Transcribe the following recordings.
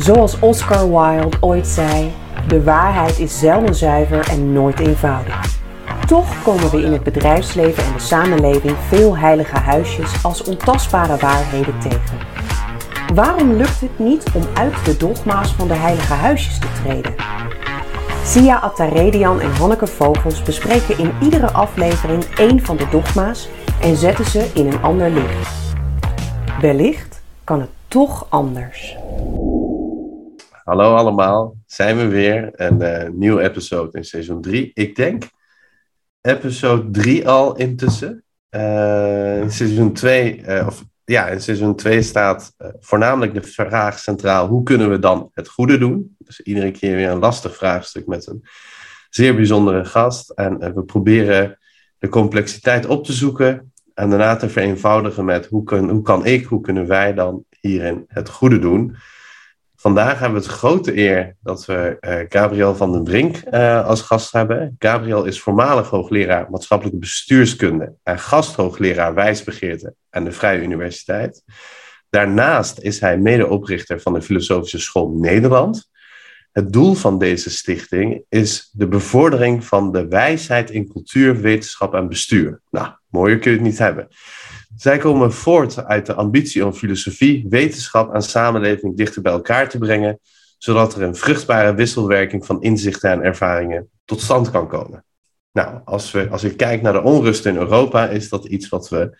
Zoals Oscar Wilde ooit zei: de waarheid is zelden zuiver en nooit eenvoudig. Toch komen we in het bedrijfsleven en de samenleving veel heilige huisjes als ontastbare waarheden tegen. Waarom lukt het niet om uit de dogma's van de heilige huisjes te treden? Sia Attaredian en Hanneke Vogels bespreken in iedere aflevering één van de dogma's en zetten ze in een ander licht. Wellicht kan het toch anders. Hallo allemaal, zijn we weer. Een uh, nieuwe episode in seizoen 3. Ik denk episode 3 al intussen. Uh, in seizoen 2, uh, eh, of ja, in seizoen 2 staat voornamelijk de vraag centraal: hoe kunnen we dan het goede doen? Dus iedere keer weer een lastig vraagstuk met een zeer bijzondere gast. En we proberen de complexiteit op te zoeken en daarna te vereenvoudigen met hoe, kun, hoe kan ik, hoe kunnen wij dan hierin het goede doen? Vandaag hebben we het grote eer dat we uh, Gabriel van den Brink uh, als gast hebben. Gabriel is voormalig hoogleraar maatschappelijke bestuurskunde en gasthoogleraar wijsbegeerte aan de Vrije Universiteit. Daarnaast is hij medeoprichter van de Filosofische School Nederland. Het doel van deze stichting is de bevordering van de wijsheid in cultuur, wetenschap en bestuur. Nou, mooier kun je het niet hebben. Zij komen voort uit de ambitie om filosofie, wetenschap en samenleving dichter bij elkaar te brengen, zodat er een vruchtbare wisselwerking van inzichten en ervaringen tot stand kan komen. Nou, als, we, als ik kijk naar de onrust in Europa, is dat iets wat we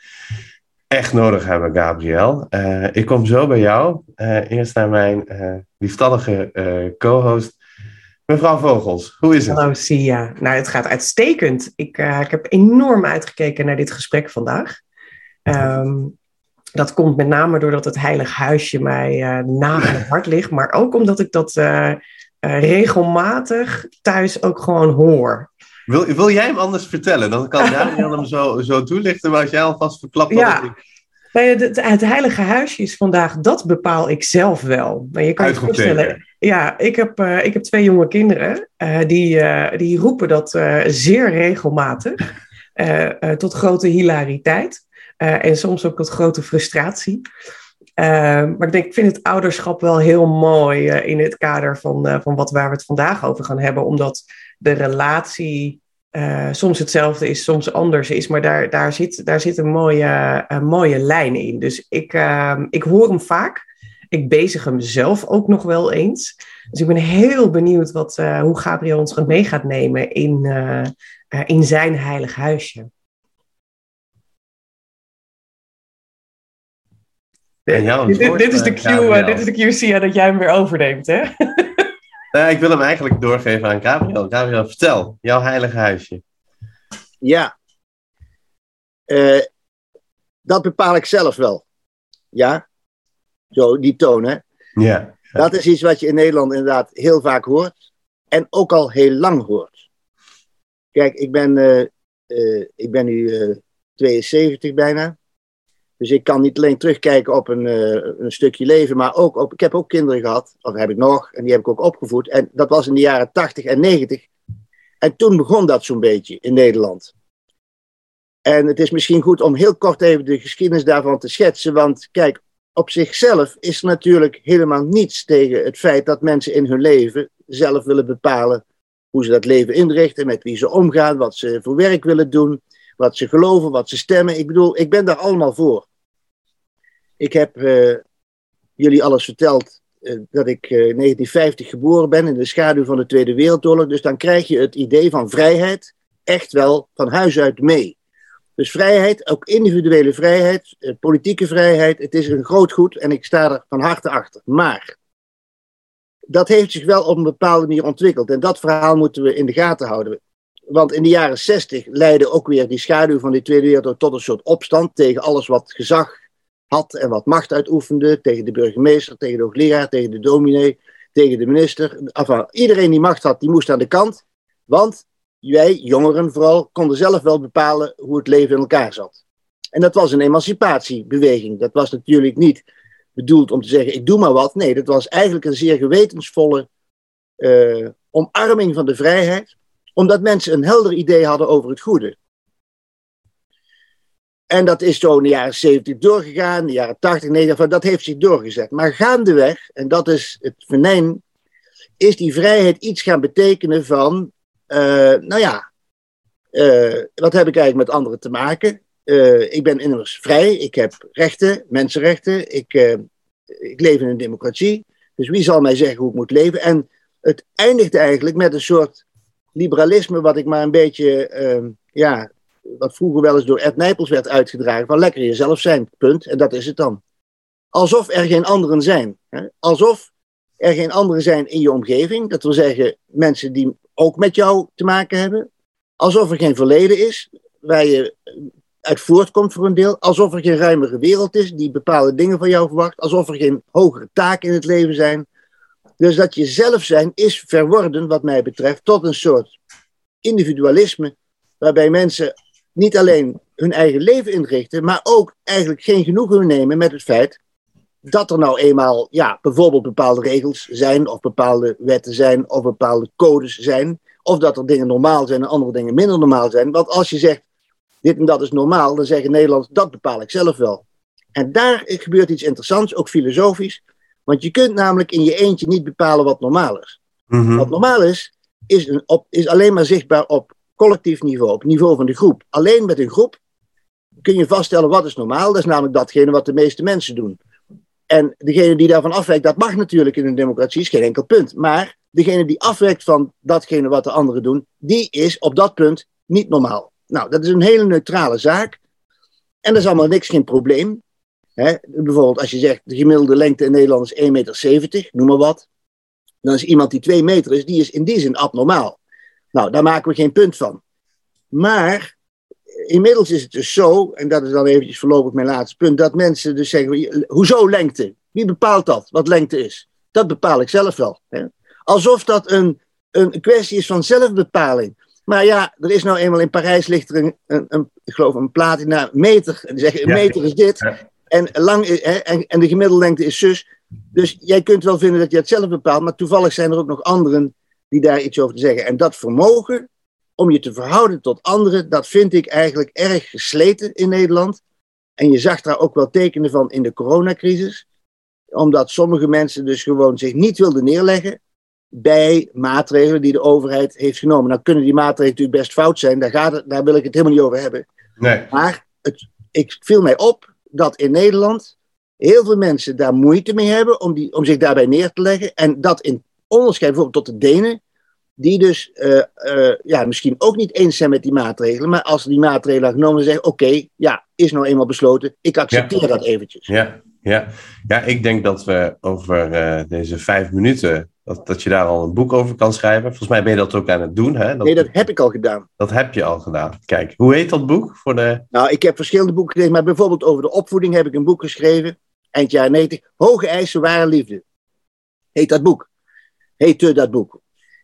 echt nodig hebben, Gabriel. Uh, ik kom zo bij jou. Uh, eerst naar mijn uh, lieftallige co-host, mevrouw Vogels. Hoe is het? Hallo, Sia. Nou, het gaat uitstekend. Ik, ik heb enorm uitgekeken naar dit gesprek vandaag. Um, dat komt met name doordat het heilig huisje mij uh, na aan het hart ligt, maar ook omdat ik dat uh, uh, regelmatig thuis ook gewoon hoor. Wil, wil jij hem anders vertellen? Dan kan Daniel hem zo, zo toelichten, maar als jij alvast verklapt ja. ik... Nee, het, het, heilige huisje is vandaag, dat bepaal ik zelf wel. Maar je kan je voorstellen, ja, ik heb, ik heb twee jonge kinderen, die, die roepen dat zeer regelmatig, tot grote hilariteit. Uh, en soms ook tot grote frustratie. Uh, maar ik denk, ik vind het ouderschap wel heel mooi uh, in het kader van, van wat, waar we het vandaag over gaan hebben. Omdat de relatie soms hetzelfde is, soms anders is. Maar daar, daar, zit, daar zit een mooie, een mooie lijn in. Dus ik, ik hoor hem vaak. Ik bezig hem zelf ook nog wel eens. Dus ik ben heel benieuwd wat, hoe Gabriel ons mee gaat nemen in, in zijn heilig huisje. En dit, dit, is de cue, uh, dit is de cue, Sia, dat jij hem weer overneemt, hè? ik wil hem eigenlijk doorgeven aan Gabriel. Gabriel, vertel, jouw heilige huisje. Ja. Uh, dat bepaal ik zelf wel. Ja. Zo, die toon, hè? Ja. Dat is iets wat je in Nederland inderdaad heel vaak hoort. En ook al heel lang hoort. Kijk, ik ben, uh, ik ben nu 72 bijna. Dus ik kan niet alleen terugkijken op een, uh, een stukje leven, maar ook op. Ik heb ook kinderen gehad, of heb ik nog, en die heb ik ook opgevoed. En dat was in de jaren 80 en 90. En toen begon dat zo'n beetje in Nederland. En het is misschien goed om heel kort even de geschiedenis daarvan te schetsen. Want kijk, op zichzelf is natuurlijk helemaal niets tegen het feit dat mensen in hun leven zelf willen bepalen hoe ze dat leven inrichten, met wie ze omgaan, wat ze voor werk willen doen, wat ze geloven, wat ze stemmen. Ik bedoel, ik ben daar allemaal voor. Ik heb uh, jullie alles verteld uh, dat ik eh, 1950 geboren ben in de schaduw van de Tweede Wereldoorlog. Dus dan krijg je het idee van vrijheid echt wel van huis uit mee. Dus vrijheid, ook individuele vrijheid, politieke vrijheid, het is een groot goed en ik sta er van harte achter. Maar dat heeft zich wel op een bepaalde manier ontwikkeld en dat verhaal moeten we in de gaten houden. Want in de jaren 60 leidde ook weer die schaduw van die Tweede Wereldoorlog tot een soort opstand tegen alles wat gezag had en wat macht uitoefende tegen de burgemeester, tegen de hoogleraar, tegen de dominee, tegen de minister. Enfin, iedereen die macht had, die moest aan de kant. Want wij, jongeren vooral, konden zelf wel bepalen hoe het leven in elkaar zat. En dat was een emancipatiebeweging. Dat was natuurlijk niet bedoeld om te zeggen, ik doe maar wat. Nee, dat was eigenlijk een zeer gewetensvolle uh, omarming van de vrijheid. Omdat mensen een helder idee hadden over het goede. En dat is zo in de jaren 70 doorgegaan, de jaren 80, 90, dat heeft zich doorgezet. Maar gaandeweg, en dat is het venijn, is die vrijheid iets gaan betekenen van, uh, nou ja, uh, wat heb ik eigenlijk met anderen te maken? Uh, ik ben immers vrij, ik heb rechten, mensenrechten, ik, ik leef in een democratie. Dus wie zal mij zeggen hoe ik moet leven? En het eindigt eigenlijk met een soort liberalisme, wat ik maar een beetje, ja, wat vroeger wel eens door Ed Nijpels werd uitgedragen, van lekker jezelf zijn, punt. En dat is het dan. Alsof er geen anderen zijn. Hè? Alsof er geen anderen zijn in je omgeving. Dat wil zeggen, mensen die ook met jou te maken hebben. Alsof er geen verleden is, waar je uit voortkomt voor een deel. Alsof er geen ruimere wereld is die bepaalde dingen van jou verwacht. Alsof er geen hogere taken in het leven zijn. Dus dat je zelf zijn is verworden, wat mij betreft, tot een soort individualisme. Waarbij mensen niet alleen hun eigen leven inrichten, maar ook eigenlijk geen genoegen nemen met het feit dat er nou eenmaal, ja, bijvoorbeeld bepaalde regels zijn, of bepaalde wetten zijn, of bepaalde codes zijn, of dat er dingen normaal zijn en andere dingen minder normaal zijn. Want als je zegt, dit en dat is normaal, dan zeggen Nederlanders, dat bepaal ik zelf wel. En daar gebeurt iets interessants, ook filosofisch, want je kunt namelijk in je eentje niet bepalen wat normaal is. Mhm. Wat normaal is, is, een, op, is alleen maar zichtbaar op collectief niveau, op het niveau van de groep. Alleen met een groep kun je vaststellen wat is normaal. Dat is namelijk datgene wat de meeste mensen doen. En degene die daarvan afwijkt, dat mag natuurlijk in een democratie, is geen enkel punt. Maar degene die afwijkt van datgene wat de anderen doen, die is op dat punt niet normaal. Nou, dat is een hele neutrale zaak. En dat is allemaal niks, geen probleem. bijvoorbeeld als je zegt, de gemiddelde lengte in Nederland is 1,70 meter, noem maar wat. Dan is iemand die 2 meter is, die is in die zin abnormaal. Nou, daar maken we geen punt van. Maar inmiddels is het dus zo, en dat is dan eventjes voorlopig mijn laatste punt, dat mensen dus zeggen, hoezo lengte? Wie bepaalt dat, wat lengte is? Dat bepaal ik zelf wel. Hè? Alsof dat een, een kwestie is van zelfbepaling. Maar ja, er is nou eenmaal in Parijs ligt er een, een, een ik geloof een platina meter. En die zeggen, een meter is dit. En, lang, hè, en, en de gemiddelde lengte is zus. Dus jij kunt wel vinden dat je het zelf bepaalt, maar toevallig zijn er ook nog anderen die daar iets over te zeggen. En dat vermogen om je te verhouden tot anderen, dat vind ik eigenlijk erg gesleten in Nederland. En je zag daar ook wel tekenen van in de coronacrisis. Omdat sommige mensen dus gewoon zich niet wilden neerleggen bij maatregelen die de overheid heeft genomen. Nou kunnen die maatregelen natuurlijk best fout zijn, daar, gaat het, daar wil ik het helemaal niet over hebben. Nee. Maar het, ik viel mij op dat in Nederland heel veel mensen daar moeite mee hebben om, die, om zich daarbij neer te leggen. En dat in onderscheid bijvoorbeeld tot de Denen, die dus uh, uh, ja, misschien ook niet eens zijn met die maatregelen, maar als die maatregelen genomen zeggen, oké, ja, is nou eenmaal besloten, ik accepteer dat eventjes. Ja, ja. ja, ik denk dat we over uh, deze vijf minuten, dat, dat je daar al een boek over kan schrijven. Volgens mij ben je dat ook aan het doen. Hè? Dat, nee, dat heb ik al gedaan. Dat heb je al gedaan. Kijk, hoe heet dat boek? Voor de... Nou, ik heb verschillende boeken geschreven, maar bijvoorbeeld over de opvoeding heb ik een boek geschreven, eind jaren 90, Hoge eisen, ware liefde. Heet dat boek heette dat boek.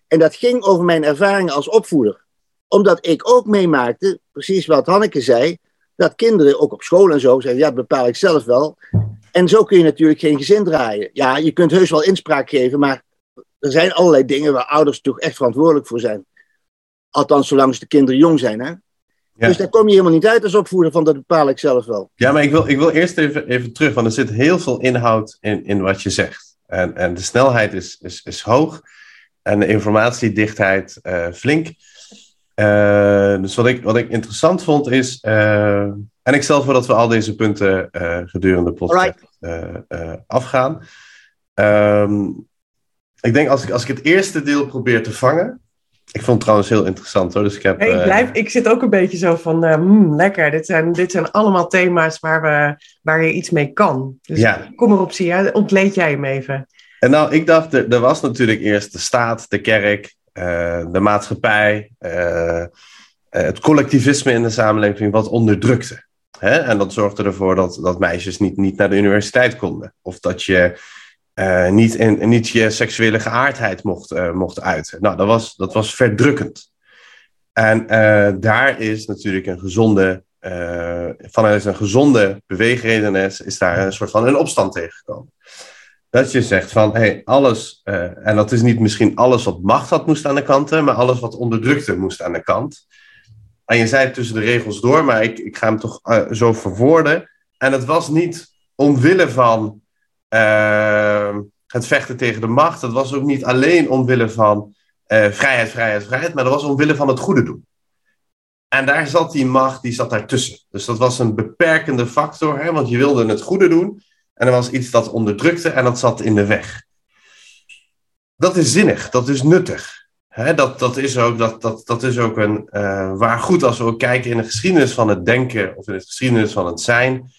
En dat ging over mijn ervaringen als opvoeder. Omdat ik ook meemaakte, precies wat Hanneke zei, dat kinderen, ook op school en zo, zeggen, ja, dat bepaal ik zelf wel. En zo kun je natuurlijk geen gezin draaien. Ja, je kunt heus wel inspraak geven, maar er zijn allerlei dingen waar ouders toch echt verantwoordelijk voor zijn. Althans, zolang de kinderen jong zijn, hè. Dus daar kom je helemaal niet uit als opvoeder van dat bepaal ik zelf wel. Ja, maar ik wil, ik wil eerst even, even terug, want er zit heel veel inhoud in, in wat je zegt. En, en de snelheid is, is, is hoog en de informatiedichtheid uh, flink. Uh, dus wat ik, wat ik interessant vond is, uh, en ik stel voor dat we al deze punten gedurende de podcast afgaan. Um, ik denk als ik, als ik het eerste deel probeer te vangen, ik vond het trouwens heel interessant hoor. Dus ik, heb, ik, eh, blijf, ik zit ook een beetje zo van, uh, mm, lekker. Dit zijn, dit zijn allemaal thema's waar, we, waar je iets mee kan. Dus ja. kom erop, Sia. Ontleed jij hem even. En nou, ik dacht, er, er was natuurlijk eerst de staat, de kerk, uh, de maatschappij, het collectivisme in de samenleving wat onderdrukte. Hè? En dat zorgde ervoor dat, dat meisjes niet, niet naar de universiteit konden. Of dat je uh, niet, in, niet je seksuele geaardheid mocht, uh, mocht uiten. Nou, dat was, dat was verdrukkend. En uh, daar is natuurlijk een gezonde, vanuit een gezonde beweegreden is, daar een soort van een opstand tegengekomen. Dat je zegt van, hey, alles, en dat is niet misschien alles wat macht had moest aan de kant, maar alles wat onderdrukte moest aan de kant. En je zei tussen de regels door, maar ik, ik ga hem toch zo verwoorden. En het was niet omwille van uh, het vechten tegen de macht. Het was ook niet alleen omwille van uh, vrijheid, vrijheid, vrijheid. Maar dat was omwille van het goede doen. En daar zat die macht, die zat daartussen. Dus dat was een beperkende factor, hè, want je wilde het goede doen. En er was iets dat onderdrukte en dat zat in de weg. Dat is zinnig, dat is nuttig. Dat, dat, is ook, dat, dat, dat is ook een uh, waar goed als we ook kijken in de geschiedenis van het denken of in de geschiedenis van het zijn,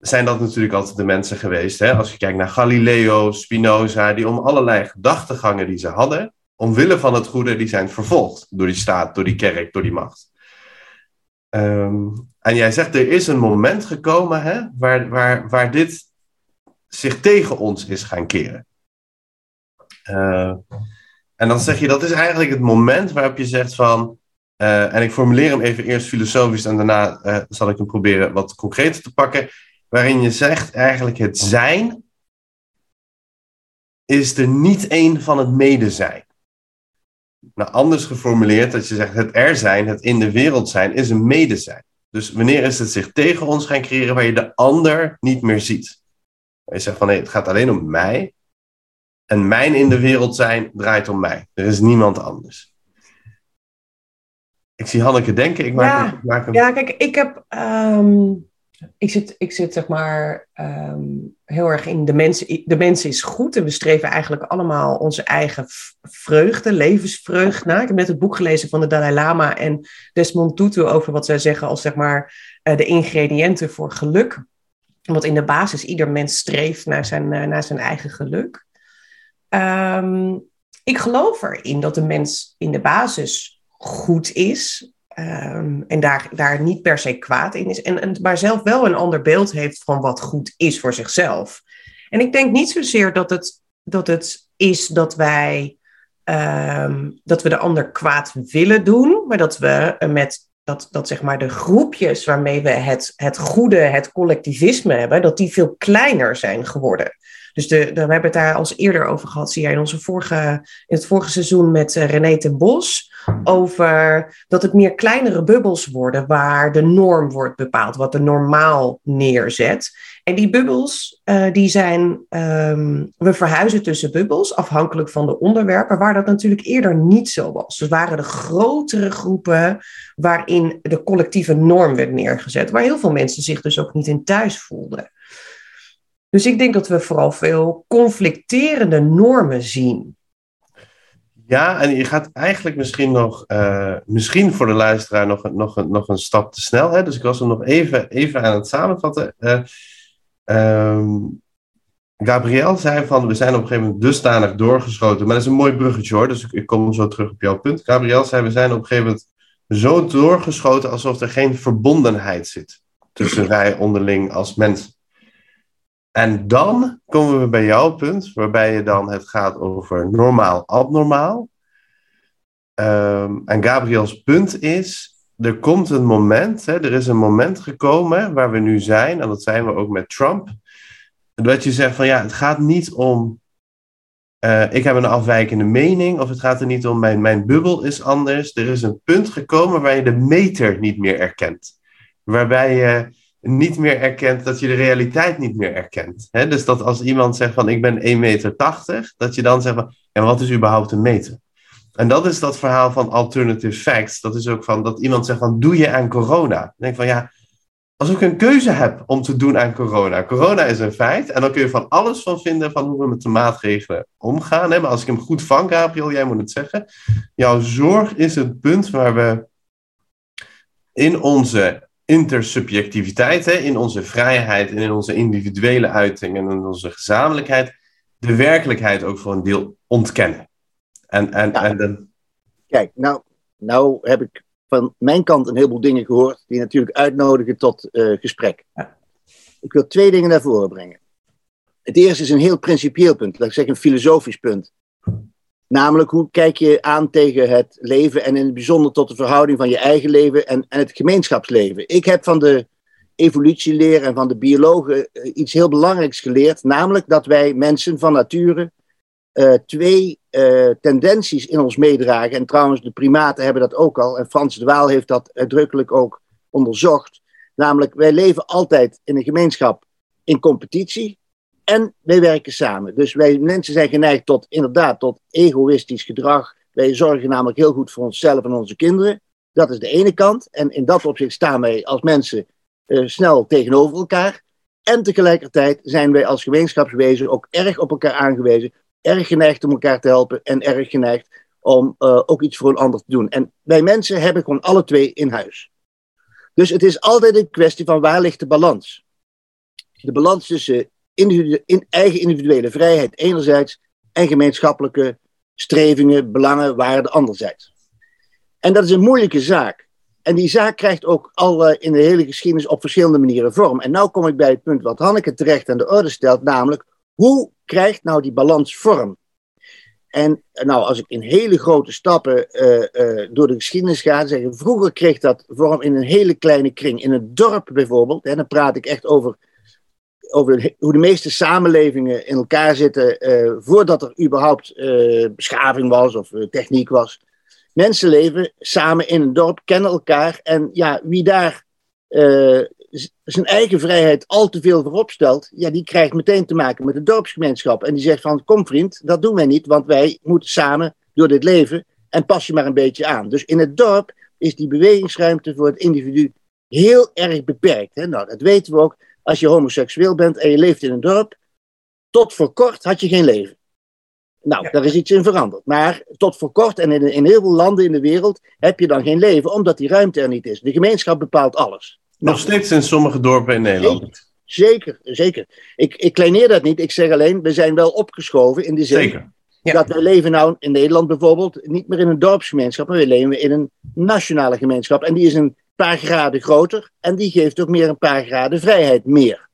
zijn dat natuurlijk altijd de mensen geweest. Hè? Als je kijkt naar Galileo, Spinoza, die om allerlei gedachtegangen die ze hadden, omwille van het goede, die zijn vervolgd door die staat, door die kerk, door die macht. Um, en jij zegt, er is een moment gekomen hè, waar, waar, waar dit zich tegen ons is gaan keren. Uh, en dan zeg je, dat is eigenlijk het moment waarop je zegt van, uh, en ik formuleer hem even eerst filosofisch en daarna uh, zal ik hem proberen wat concreter te pakken, waarin je zegt eigenlijk het zijn is er niet één van het medezijn. Nou, anders geformuleerd, dat je zegt het er zijn, het in de wereld zijn, is een medezijn. Dus wanneer is het zich tegen ons gaan creëren waar je de ander niet meer ziet? Je zegt van nee, het gaat alleen om mij. En mijn in de wereld zijn draait om mij. Er is niemand anders. Ik zie Hanneke denken. Ik maak, ja, hem, ik maak hem... ja, kijk, ik heb. Um, ik, zit, ik zit zeg maar um, heel erg in de mensen. De mens is goed en we streven eigenlijk allemaal onze eigen vreugde, levensvreugde na. Ik heb net het boek gelezen van de Dalai Lama en Desmond Tutu over wat zij zeggen als zeg maar uh, de ingrediënten voor geluk. Want in de basis ieder mens streeft naar zijn, uh, naar zijn eigen geluk. Um, ik geloof erin dat de mens in de basis goed is. Um, en daar, daar niet per se kwaad in is. En, en, maar zelf wel een ander beeld heeft van wat goed is voor zichzelf. En ik denk niet zozeer dat het, dat het is dat wij um, dat we de ander kwaad willen doen. Maar dat we met dat, dat zeg maar de groepjes waarmee we het, het goede, het collectivisme hebben, dat die veel kleiner zijn geworden. Dus de, we hebben het daar als eerder over gehad, zie jij in, onze vorige, in het vorige seizoen met uh, René Bos. Over dat het meer kleinere bubbels worden waar de norm wordt bepaald, wat de normaal neerzet. En die bubbels, uh, die zijn, um, we verhuizen tussen bubbels, afhankelijk van de onderwerpen, waar dat natuurlijk eerder niet zo was. Dus waren de grotere groepen waarin de collectieve norm werd neergezet, waar heel veel mensen zich dus ook niet in thuis voelden. Dus ik denk dat we vooral veel conflicterende normen zien. Ja, en je gaat eigenlijk misschien nog, uh, misschien voor de luisteraar nog, een, nog, een, nog een stap te snel. Hè? Dus ik was hem nog even, even aan het samenvatten. Uh, um, Gabriel zei van, we zijn op een gegeven moment dusdanig doorgeschoten. Maar dat is een mooi bruggetje hoor, dus ik, ik kom zo terug op jouw punt. Gabriel zei, we zijn op een gegeven moment zo doorgeschoten alsof er geen verbondenheid zit tussen wij onderling als mensen. En dan komen we bij jouw punt, waarbij je dan het gaat over normaal, abnormaal. Um, en Gabriels punt is, er komt een moment, hè, er is een moment gekomen waar we nu zijn, en dat zijn we ook met Trump, dat je zegt van ja, het gaat niet om, uh, ik heb een afwijkende mening, of het gaat er niet om, mijn, mijn bubbel is anders. Er is een punt gekomen waar je de meter niet meer erkent. Waarbij je niet meer erkent, dat je de realiteit niet meer erkent. Dus dat als iemand zegt van ik ben 1,80 meter, dat je dan zegt van en wat is überhaupt een meter? En dat is dat verhaal van alternative facts. Dat is ook van dat iemand zegt van doe je aan corona? Dan denk van ja, als ik een keuze heb om te doen aan corona. Corona is een feit en dan kun je van alles van vinden van hoe we met de maatregelen omgaan. Maar als ik hem goed vang, Gabriel, jij moet het zeggen. Jouw zorg is het punt waar we in onze intersubjectiviteit, hè, in onze vrijheid en in onze individuele uiting en in onze gezamenlijkheid, de werkelijkheid ook voor een deel ontkennen. En, en, ja. en dan... Kijk, nou, nou heb ik van mijn kant een heleboel dingen gehoord die natuurlijk uitnodigen tot uh, gesprek. Ja. Ik wil twee dingen naar voren brengen. Het eerste is een heel principieel punt, laat ik zeggen een filosofisch punt. Namelijk, hoe kijk je aan tegen het leven en in het bijzonder tot de verhouding van je eigen leven en, en het gemeenschapsleven? Ik heb van de evolutieleer en van de biologen iets heel belangrijks geleerd, namelijk dat wij mensen van nature uh, twee uh, tendenties in ons meedragen. En trouwens, de primaten hebben dat ook al. En Frans de Waal heeft dat uitdrukkelijk ook onderzocht. Namelijk, wij leven altijd in een gemeenschap in competitie. En wij werken samen. Dus wij mensen zijn geneigd tot inderdaad tot egoïstisch gedrag. Wij zorgen namelijk heel goed voor onszelf en onze kinderen. Dat is de ene kant. En in dat opzicht staan wij als mensen uh, snel tegenover elkaar. En tegelijkertijd zijn wij als gemeenschapswezen ook erg op elkaar aangewezen erg geneigd om elkaar te helpen en erg geneigd om uh, ook iets voor een ander te doen. En wij mensen hebben gewoon alle twee in huis. Dus het is altijd een kwestie van waar ligt de balans? De balans tussen individu in eigen individuele vrijheid enerzijds en gemeenschappelijke strevingen, belangen, waarden anderzijds. En dat is een moeilijke zaak. En die zaak krijgt ook al in de hele geschiedenis op verschillende manieren vorm. En nu kom ik bij het punt wat Hanneke terecht aan de orde stelt, namelijk hoe krijgt nou die balans vorm? En nou, als ik in hele grote stappen uh, uh, door de geschiedenis ga, zeggen vroeger kreeg dat vorm in een hele kleine kring. In een dorp bijvoorbeeld, en dan praat ik echt over, over hoe de meeste samenlevingen in elkaar zitten uh, voordat er überhaupt beschaving was of techniek was. Mensen leven samen in een dorp, kennen elkaar en ja, wie daar zijn eigen vrijheid al te veel voorop stelt, ja, die krijgt meteen te maken met de dorpsgemeenschap. En die zegt van, kom vriend, dat doen wij niet, want wij moeten samen door dit leven en pas je maar een beetje aan. Dus in het dorp is die bewegingsruimte voor het individu heel erg beperkt. Hè? Nou, dat weten we ook. Als je homoseksueel bent en je leeft in een dorp, tot voor kort had je geen leven. Nou, daar is iets in veranderd. Maar tot voor kort en in, in heel veel landen in de wereld heb je dan geen leven, omdat die ruimte er niet is. De gemeenschap bepaalt alles. Nog steeds in sommige dorpen in Nederland. Zeker, zeker. Ik, ik kleineer dat niet. Ik zeg alleen, we zijn wel opgeschoven in de zin zeker. dat we leven nou in Nederland bijvoorbeeld niet meer in een dorpsgemeenschap, maar we leven in een nationale gemeenschap. En die is een paar graden groter en die geeft ook meer een paar graden vrijheid meer.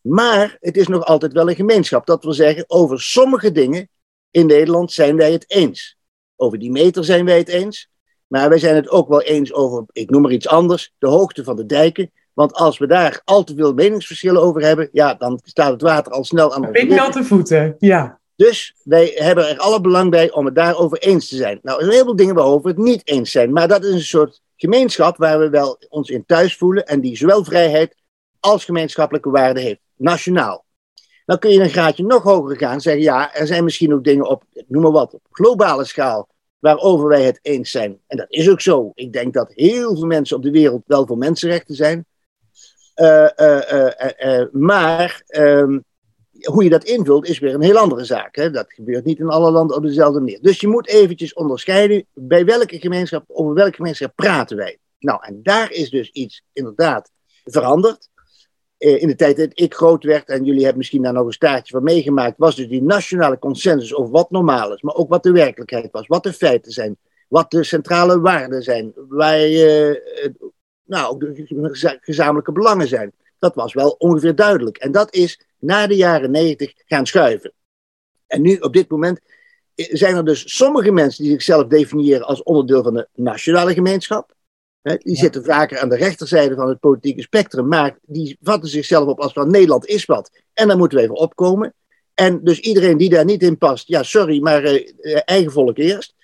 Maar het is nog altijd wel een gemeenschap. Dat wil zeggen, over sommige dingen in Nederland zijn wij het eens. Over die meter zijn wij het eens. Maar wij zijn het ook wel eens over, ik noem maar iets anders, de hoogte van de dijken. Want als we daar al te veel meningsverschillen over hebben, ja, dan staat het water al snel aan onze natte voeten, ja. Dus wij hebben er alle belang bij om het daarover eens te zijn. Nou, er zijn heel veel dingen waarover we het niet eens zijn. Maar dat is een soort gemeenschap waar we wel ons in thuis voelen. En die zowel vrijheid als gemeenschappelijke waarde heeft. Nationaal. Dan kun je een graadje nog hoger gaan en zeggen, ja, er zijn misschien ook dingen op, noem maar wat, op globale schaal waarover wij het eens zijn. En dat is ook zo. Ik denk dat heel veel mensen op de wereld wel voor mensenrechten zijn. Uh, uh, uh, maar um, hoe je dat invult is weer een heel andere zaak. Hè? Dat gebeurt niet in alle landen op dezelfde manier. Dus je moet eventjes onderscheiden bij welke gemeenschap, over welke gemeenschap praten wij. Nou, en daar is dus iets inderdaad veranderd. Eh, in de tijd dat ik groot werd, en jullie hebben misschien daar nog een staartje van meegemaakt, was dus die nationale consensus over wat normaal is, maar ook wat de werkelijkheid was, wat de feiten zijn, wat de centrale waarden zijn, waar uh, nou, de gezamenlijke belangen zijn. Dat was wel ongeveer duidelijk. En dat is na de jaren negentig gaan schuiven. En nu, op dit moment, eh, zijn er dus sommige mensen die zichzelf definiëren als onderdeel van de nationale gemeenschap die zitten vaker aan de rechterzijde van het politieke spectrum, maar die vatten zichzelf op als van Nederland is wat. En daar moeten we even opkomen. En dus iedereen die daar niet in past, ja, sorry, maar uh, eigen volk eerst.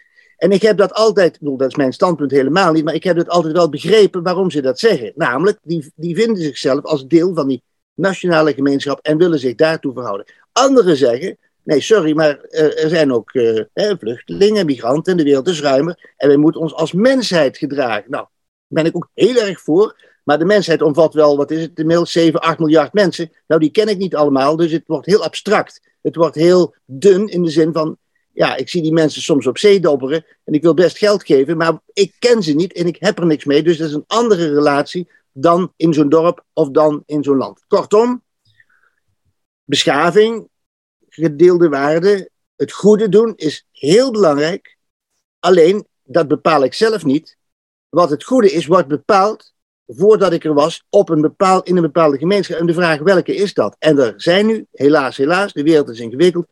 En ik heb dat altijd, bedoel, dat is mijn standpunt helemaal niet, maar ik heb het altijd wel begrepen waarom ze dat zeggen. Namelijk, die, die vinden zichzelf als deel van die nationale gemeenschap en willen zich daartoe verhouden. Anderen zeggen, nee, sorry, maar uh, er zijn ook uh, vluchtelingen, migranten, de wereld is ruimer en wij moeten ons als mensheid gedragen. Nou, ben ik ook heel erg voor. Maar de mensheid omvat wel, wat is het, inmiddels 7, 8 miljard mensen. Nou, die ken ik niet allemaal, dus het wordt heel abstract. Het wordt heel dun in de zin van, ja, ik zie die mensen soms op zee dobberen en ik wil best geld geven, maar ik ken ze niet en ik heb er niks mee. Dus dat is een andere relatie dan in zo'n dorp of dan in zo'n land. Kortom, beschaving, gedeelde waarden, het goede doen is heel belangrijk. Alleen, dat bepaal ik zelf niet wat het goede is, wordt bepaald voordat ik er was op een bepaald, in een bepaalde gemeenschap. En de vraag welke is dat? En er zijn nu, helaas, helaas, de wereld is ingewikkeld.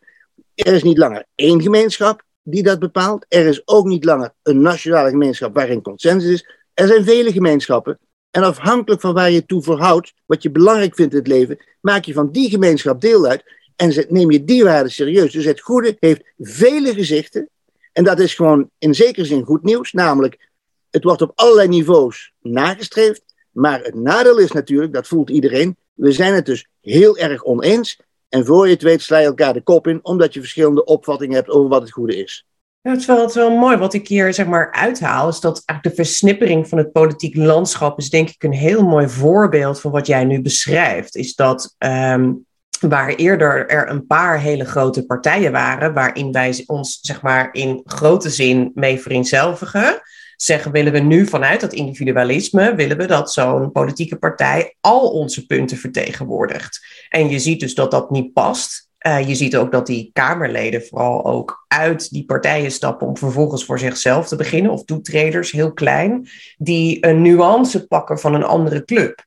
Er is niet langer één gemeenschap die dat bepaalt. Er is ook niet langer een nationale gemeenschap waarin consensus is. Er zijn vele gemeenschappen. En afhankelijk van waar je toe verhoudt, wat je belangrijk vindt in het leven, maak je van die gemeenschap deel uit. en neem je die waarden serieus. Dus het goede heeft vele gezichten. En dat is gewoon in zekere zin goed nieuws. Namelijk, het wordt op allerlei niveaus nagestreefd. Maar het nadeel is natuurlijk, dat voelt iedereen, we zijn het dus heel erg oneens. En voor je het weet sla je elkaar de kop in, omdat je verschillende opvattingen hebt over wat het goede is. Ja, het, is wel, mooi. Wat ik hier zeg maar uithaal, is dat de versnippering van het politiek landschap is denk ik een heel mooi voorbeeld van wat jij nu beschrijft. Is dat ehm, waar eerder er een paar hele grote partijen waren, waarin wij ons zeg maar in grote zin mee vereenzelvigen, zeggen willen we nu vanuit dat individualisme, willen we dat zo'n politieke partij al onze punten vertegenwoordigt. En je ziet dus dat dat niet past. Uh, je ziet ook dat die Kamerleden vooral ook uit die partijen stappen om vervolgens voor zichzelf te beginnen, of toetreders, heel klein, die een nuance pakken van een andere club.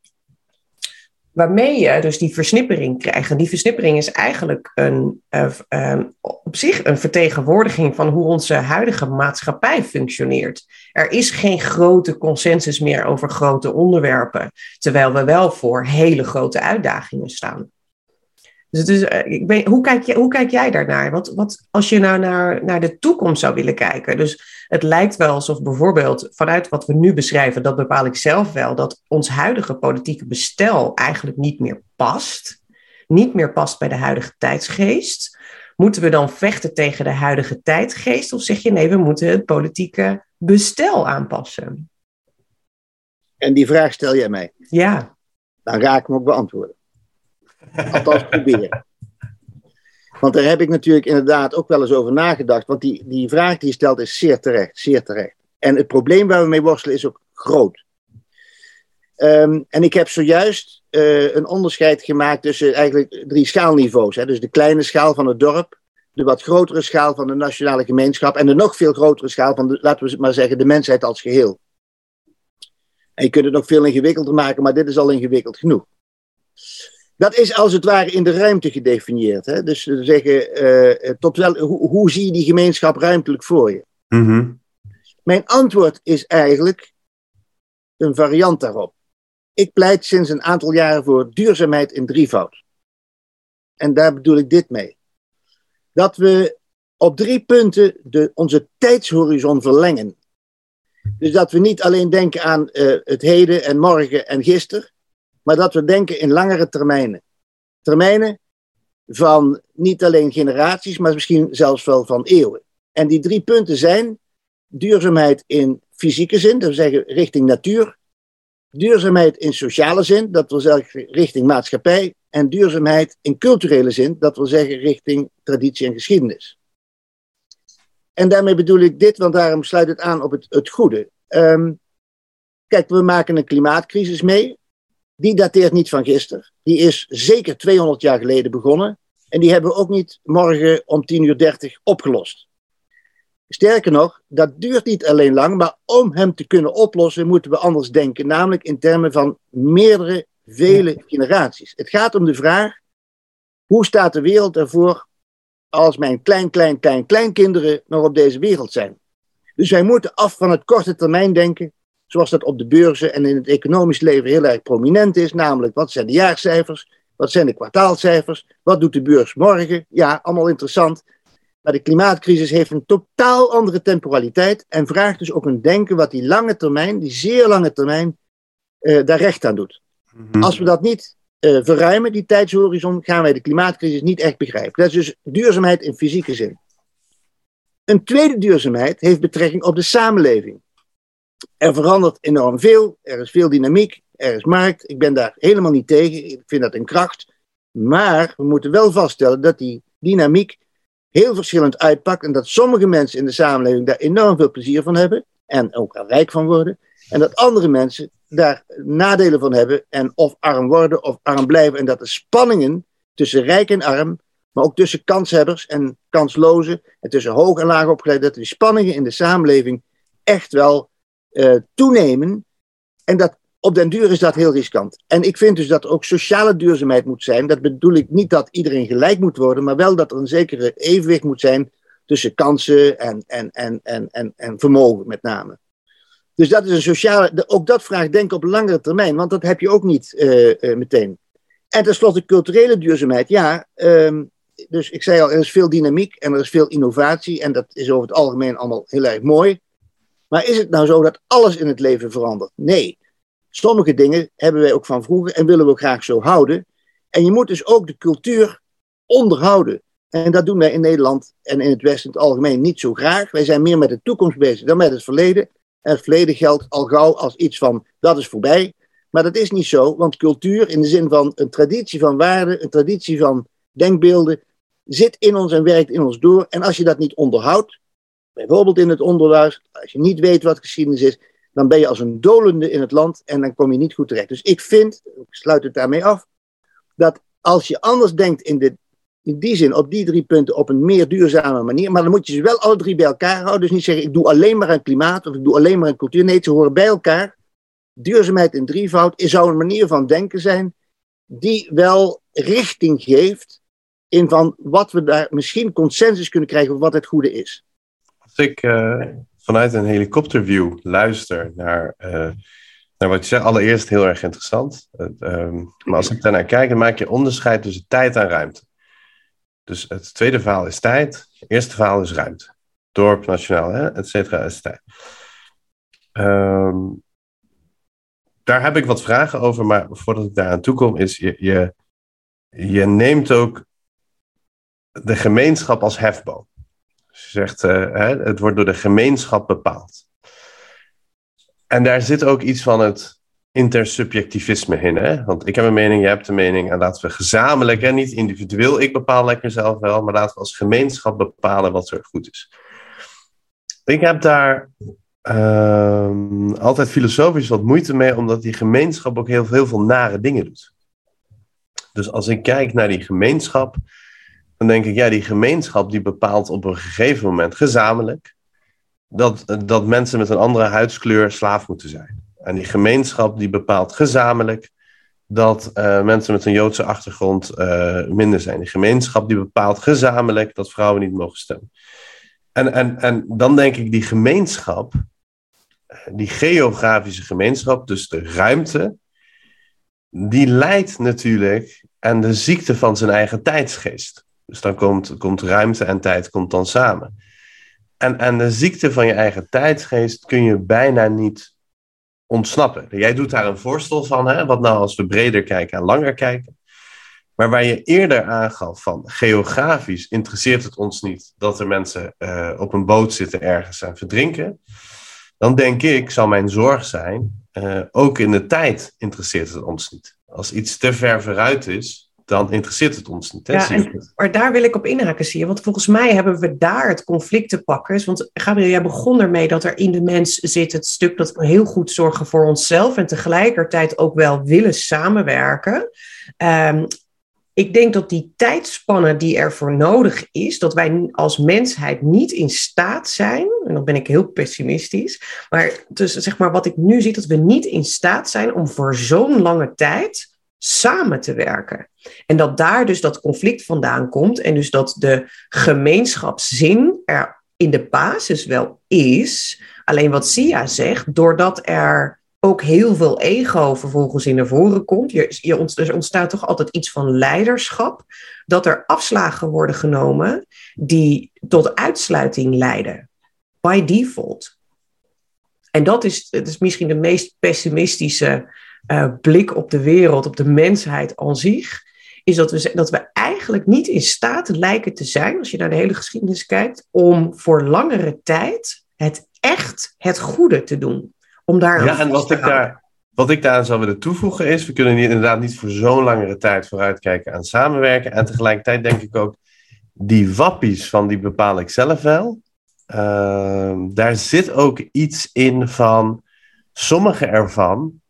Waarmee je dus die versnippering krijgt. En die versnippering is eigenlijk een, uh, op zich een vertegenwoordiging van hoe onze huidige maatschappij functioneert. Er is geen grote consensus meer over grote onderwerpen, terwijl we wel voor hele grote uitdagingen staan. Dus het is, eh, ik weet, hoe, kijk je, hoe kijk jij daarnaar? Wat, wat, als je nou naar, naar de toekomst zou willen kijken. Dus het lijkt wel alsof bijvoorbeeld vanuit wat we nu beschrijven, dat bepaal ik zelf wel, dat ons huidige politieke bestel eigenlijk niet meer past. Niet meer past bij de huidige tijdsgeest. Moeten we dan vechten tegen de huidige tijdgeest? Of zeg je nee, we moeten het politieke bestel aanpassen? En die vraag stel jij mij. Ja. Dan ga ik hem ook beantwoorden. Althans proberen. Want daar heb ik natuurlijk inderdaad ook wel eens over nagedacht. Want die, die vraag die je stelt is zeer terecht, zeer terecht. En het probleem waar we mee worstelen is ook groot. Ehm, en ik heb zojuist uh, een onderscheid gemaakt tussen eigenlijk drie schaalniveaus. Hè. Dus de kleine schaal van het dorp, de wat grotere schaal van de nationale gemeenschap en de nog veel grotere schaal van, de, laten we maar zeggen, de mensheid als geheel. En je kunt het nog veel ingewikkelder maken, maar dit is al ingewikkeld genoeg. Dat is als het ware in de ruimte gedefinieerd. Hè? Dus we zeggen, uh, tot wel, hoe, hoe, zie je die gemeenschap ruimtelijk voor je? Mm Mijn antwoord is eigenlijk een variant daarop. Ik pleit sinds een aantal jaren voor duurzaamheid in drievoud. En daar bedoel ik dit mee. Dat we op drie punten de, onze tijdshorizon verlengen. Dus dat we niet alleen denken aan uh, het heden en morgen en gisteren, maar dat we denken in langere termijnen. Termijnen van niet alleen generaties, maar misschien zelfs wel van eeuwen. En die drie punten zijn duurzaamheid in fysieke zin, dat wil zeggen richting natuur, duurzaamheid in sociale zin, dat wil zeggen richting maatschappij, en duurzaamheid in culturele zin, dat wil zeggen richting traditie en geschiedenis. En daarmee bedoel ik dit, want daarom sluit het aan op het, het goede. Um, kijk, we maken een klimaatcrisis mee die dateert niet van gisteren. Die is zeker 200 jaar geleden begonnen. En die hebben we ook niet morgen om 10 uur 30 opgelost. Sterker nog, dat duurt niet alleen lang, maar om hem te kunnen oplossen moeten we anders denken, namelijk in termen van meerdere, vele generaties. Het gaat om de vraag, hoe staat de wereld ervoor als mijn klein, klein, klein, kleinkinderen nog op deze wereld zijn? Dus wij moeten af van het korte termijn denken zoals dat op de beurzen en in het economisch leven heel erg prominent is. Namelijk, wat zijn de jaarcijfers? Wat zijn de kwartaalcijfers? Wat doet de beurs morgen? Ja, allemaal interessant. Maar de klimaatcrisis heeft een totaal andere temporaliteit en vraagt dus ook een denken wat die lange termijn, die zeer lange termijn, uh, daar recht aan doet. Mhm. Als we dat niet uh, verruimen, die tijdshorizon, gaan wij de klimaatcrisis niet echt begrijpen. Dat is dus duurzaamheid in fysieke zin. Een tweede duurzaamheid heeft betrekking op de samenleving. Er verandert enorm veel, er is veel dynamiek, er is markt. Ik ben daar helemaal niet tegen, ik vind dat een kracht. Maar we moeten wel vaststellen dat die dynamiek heel verschillend uitpakt en dat sommige mensen in de samenleving daar enorm veel plezier van hebben en ook er rijk van worden. En dat andere mensen daar nadelen van hebben en of arm worden of arm blijven. En dat de spanningen tussen rijk en arm, maar ook tussen kanshebbers en kanslozen en tussen hoog en laag opgeleid, dat die spanningen in de samenleving echt wel uh, toenemen. En dat, op den duur is dat heel riskant. En ik vind dus dat er ook sociale duurzaamheid moet zijn. Dat bedoel ik niet dat iedereen gelijk moet worden, maar wel dat er een zekere evenwicht moet zijn tussen kansen en, en, en, en, en, en vermogen met name. Dus dat is een sociale, ook dat vraagt denken op langere termijn, want dat heb je ook niet uh, uh, meteen. En tenslotte culturele duurzaamheid. Ja, um, dus ik zei al, er is veel dynamiek en er is veel innovatie. En dat is over het algemeen allemaal heel erg mooi. Maar is het nou zo dat alles in het leven verandert? Nee. Sommige dingen hebben wij ook van vroeger en willen we ook graag zo houden. En je moet dus ook de cultuur onderhouden. En dat doen wij in Nederland en in het Westen in het algemeen niet zo graag. Wij zijn meer met de toekomst bezig dan met het verleden. En het verleden geldt al gauw als iets van dat is voorbij. Maar dat is niet zo, want cultuur in de zin van een traditie van waarden, een traditie van denkbeelden, zit in ons en werkt in ons door. En als je dat niet onderhoudt, bijvoorbeeld in het onderwijs, als je niet weet wat geschiedenis is, dan ben je als een dolende in het land en dan kom je niet goed terecht. Dus ik vind, ik sluit het daarmee af, dat als je anders denkt in, in die zin, op die drie punten, op een meer duurzame manier, maar dan moet je ze wel alle drie bij elkaar houden. Dus niet zeggen, ik doe alleen maar aan klimaat of ik doe alleen maar aan cultuur. Nee, ze horen bij elkaar. Duurzaamheid in drievoud zou een manier van denken zijn die wel richting geeft in van wat we daar misschien consensus kunnen krijgen over wat het goede is. Als ik uh, vanuit een helikopterview luister naar, uh, naar wat je zegt, allereerst heel erg interessant. Uh, maar als ik daarnaar kijk, dan maak je onderscheid tussen tijd en ruimte. Dus het tweede verhaal is tijd, het eerste verhaal is ruimte. Dorp, nationaal, hè, et cetera, is tijd. Um, daar heb ik wat vragen over, maar voordat ik daar aan toe kom, is je, je neemt ook de gemeenschap als hefboom. Je zegt, uh, hè, het wordt door de gemeenschap bepaald. En daar zit ook iets van het intersubjectivisme in. Hè? Want ik heb een mening, jij hebt een mening. En laten we gezamenlijk, en niet individueel, ik bepaal lekker zelf wel, maar laten we als gemeenschap bepalen wat er goed is. Ik heb daar uh, altijd filosofisch wat moeite mee, omdat die gemeenschap ook heel, heel veel nare dingen doet. Dus als ik kijk naar die gemeenschap, dan denk ik, ja, die gemeenschap die bepaalt op een gegeven moment gezamenlijk dat, dat mensen met een andere huidskleur slaaf moeten zijn. En die gemeenschap die bepaalt gezamenlijk dat uh, mensen met een Joodse achtergrond uh, minder zijn. Die gemeenschap die bepaalt gezamenlijk dat vrouwen niet mogen stemmen. En, en, en dan denk ik, die gemeenschap, die geografische gemeenschap, dus de ruimte, die leidt natuurlijk aan de ziekte van zijn eigen tijdsgeest. Dus dan komt, komt ruimte en tijd komt dan samen. En aan de ziekte van je eigen tijdsgeest kun je bijna niet ontsnappen. Jij doet daar een voorstel van, hè? wat nou als we breder kijken en langer kijken. Maar waar je eerder aangaf van geografisch interesseert het ons niet dat er mensen uh, op een boot zitten ergens en verdrinken dan denk ik, zal mijn zorg zijn, uh, ook in de tijd interesseert het ons niet. Als iets te ver vooruit is, dan interesseert het ons niet. Hè? Ja, en, maar daar wil ik op inhaken, zie je. Want volgens mij hebben we daar het conflict te pakken. Want Gabriel, jij begon ermee dat er in de mens zit het stuk dat we heel goed zorgen voor onszelf en tegelijkertijd ook wel willen samenwerken. Um, ik denk dat die tijdspanne die ervoor nodig is, dat wij als mensheid niet in staat zijn, en dan ben ik heel pessimistisch, maar dus zeg maar wat ik nu zie, dat we niet in staat zijn om voor zo'n lange tijd samen te werken. En dat daar dus dat conflict vandaan komt en dus dat de gemeenschapszin er in de basis wel is, alleen wat Sia zegt, doordat er ook heel veel ego vervolgens in naar voren komt. Je, je er ontstaat toch altijd iets van leiderschap. Dat er afslagen worden genomen die tot uitsluiting leiden. By default. En dat is, het is misschien de meest pessimistische uh, blik op de wereld, op de mensheid aan zich. Is dat we, dat we eigenlijk niet in staat lijken te zijn, als je naar de hele geschiedenis kijkt, om voor langere tijd het echt het goede te doen. Om daar ja, en wat ik, daar, wat ik daar zou willen toevoegen is, we kunnen inderdaad niet voor zo'n langere tijd vooruitkijken aan samenwerken. En tegelijkertijd denk ik ook, die wappies van die bepaal ik zelf wel. Uh, daar zit ook iets in van sommige ervan.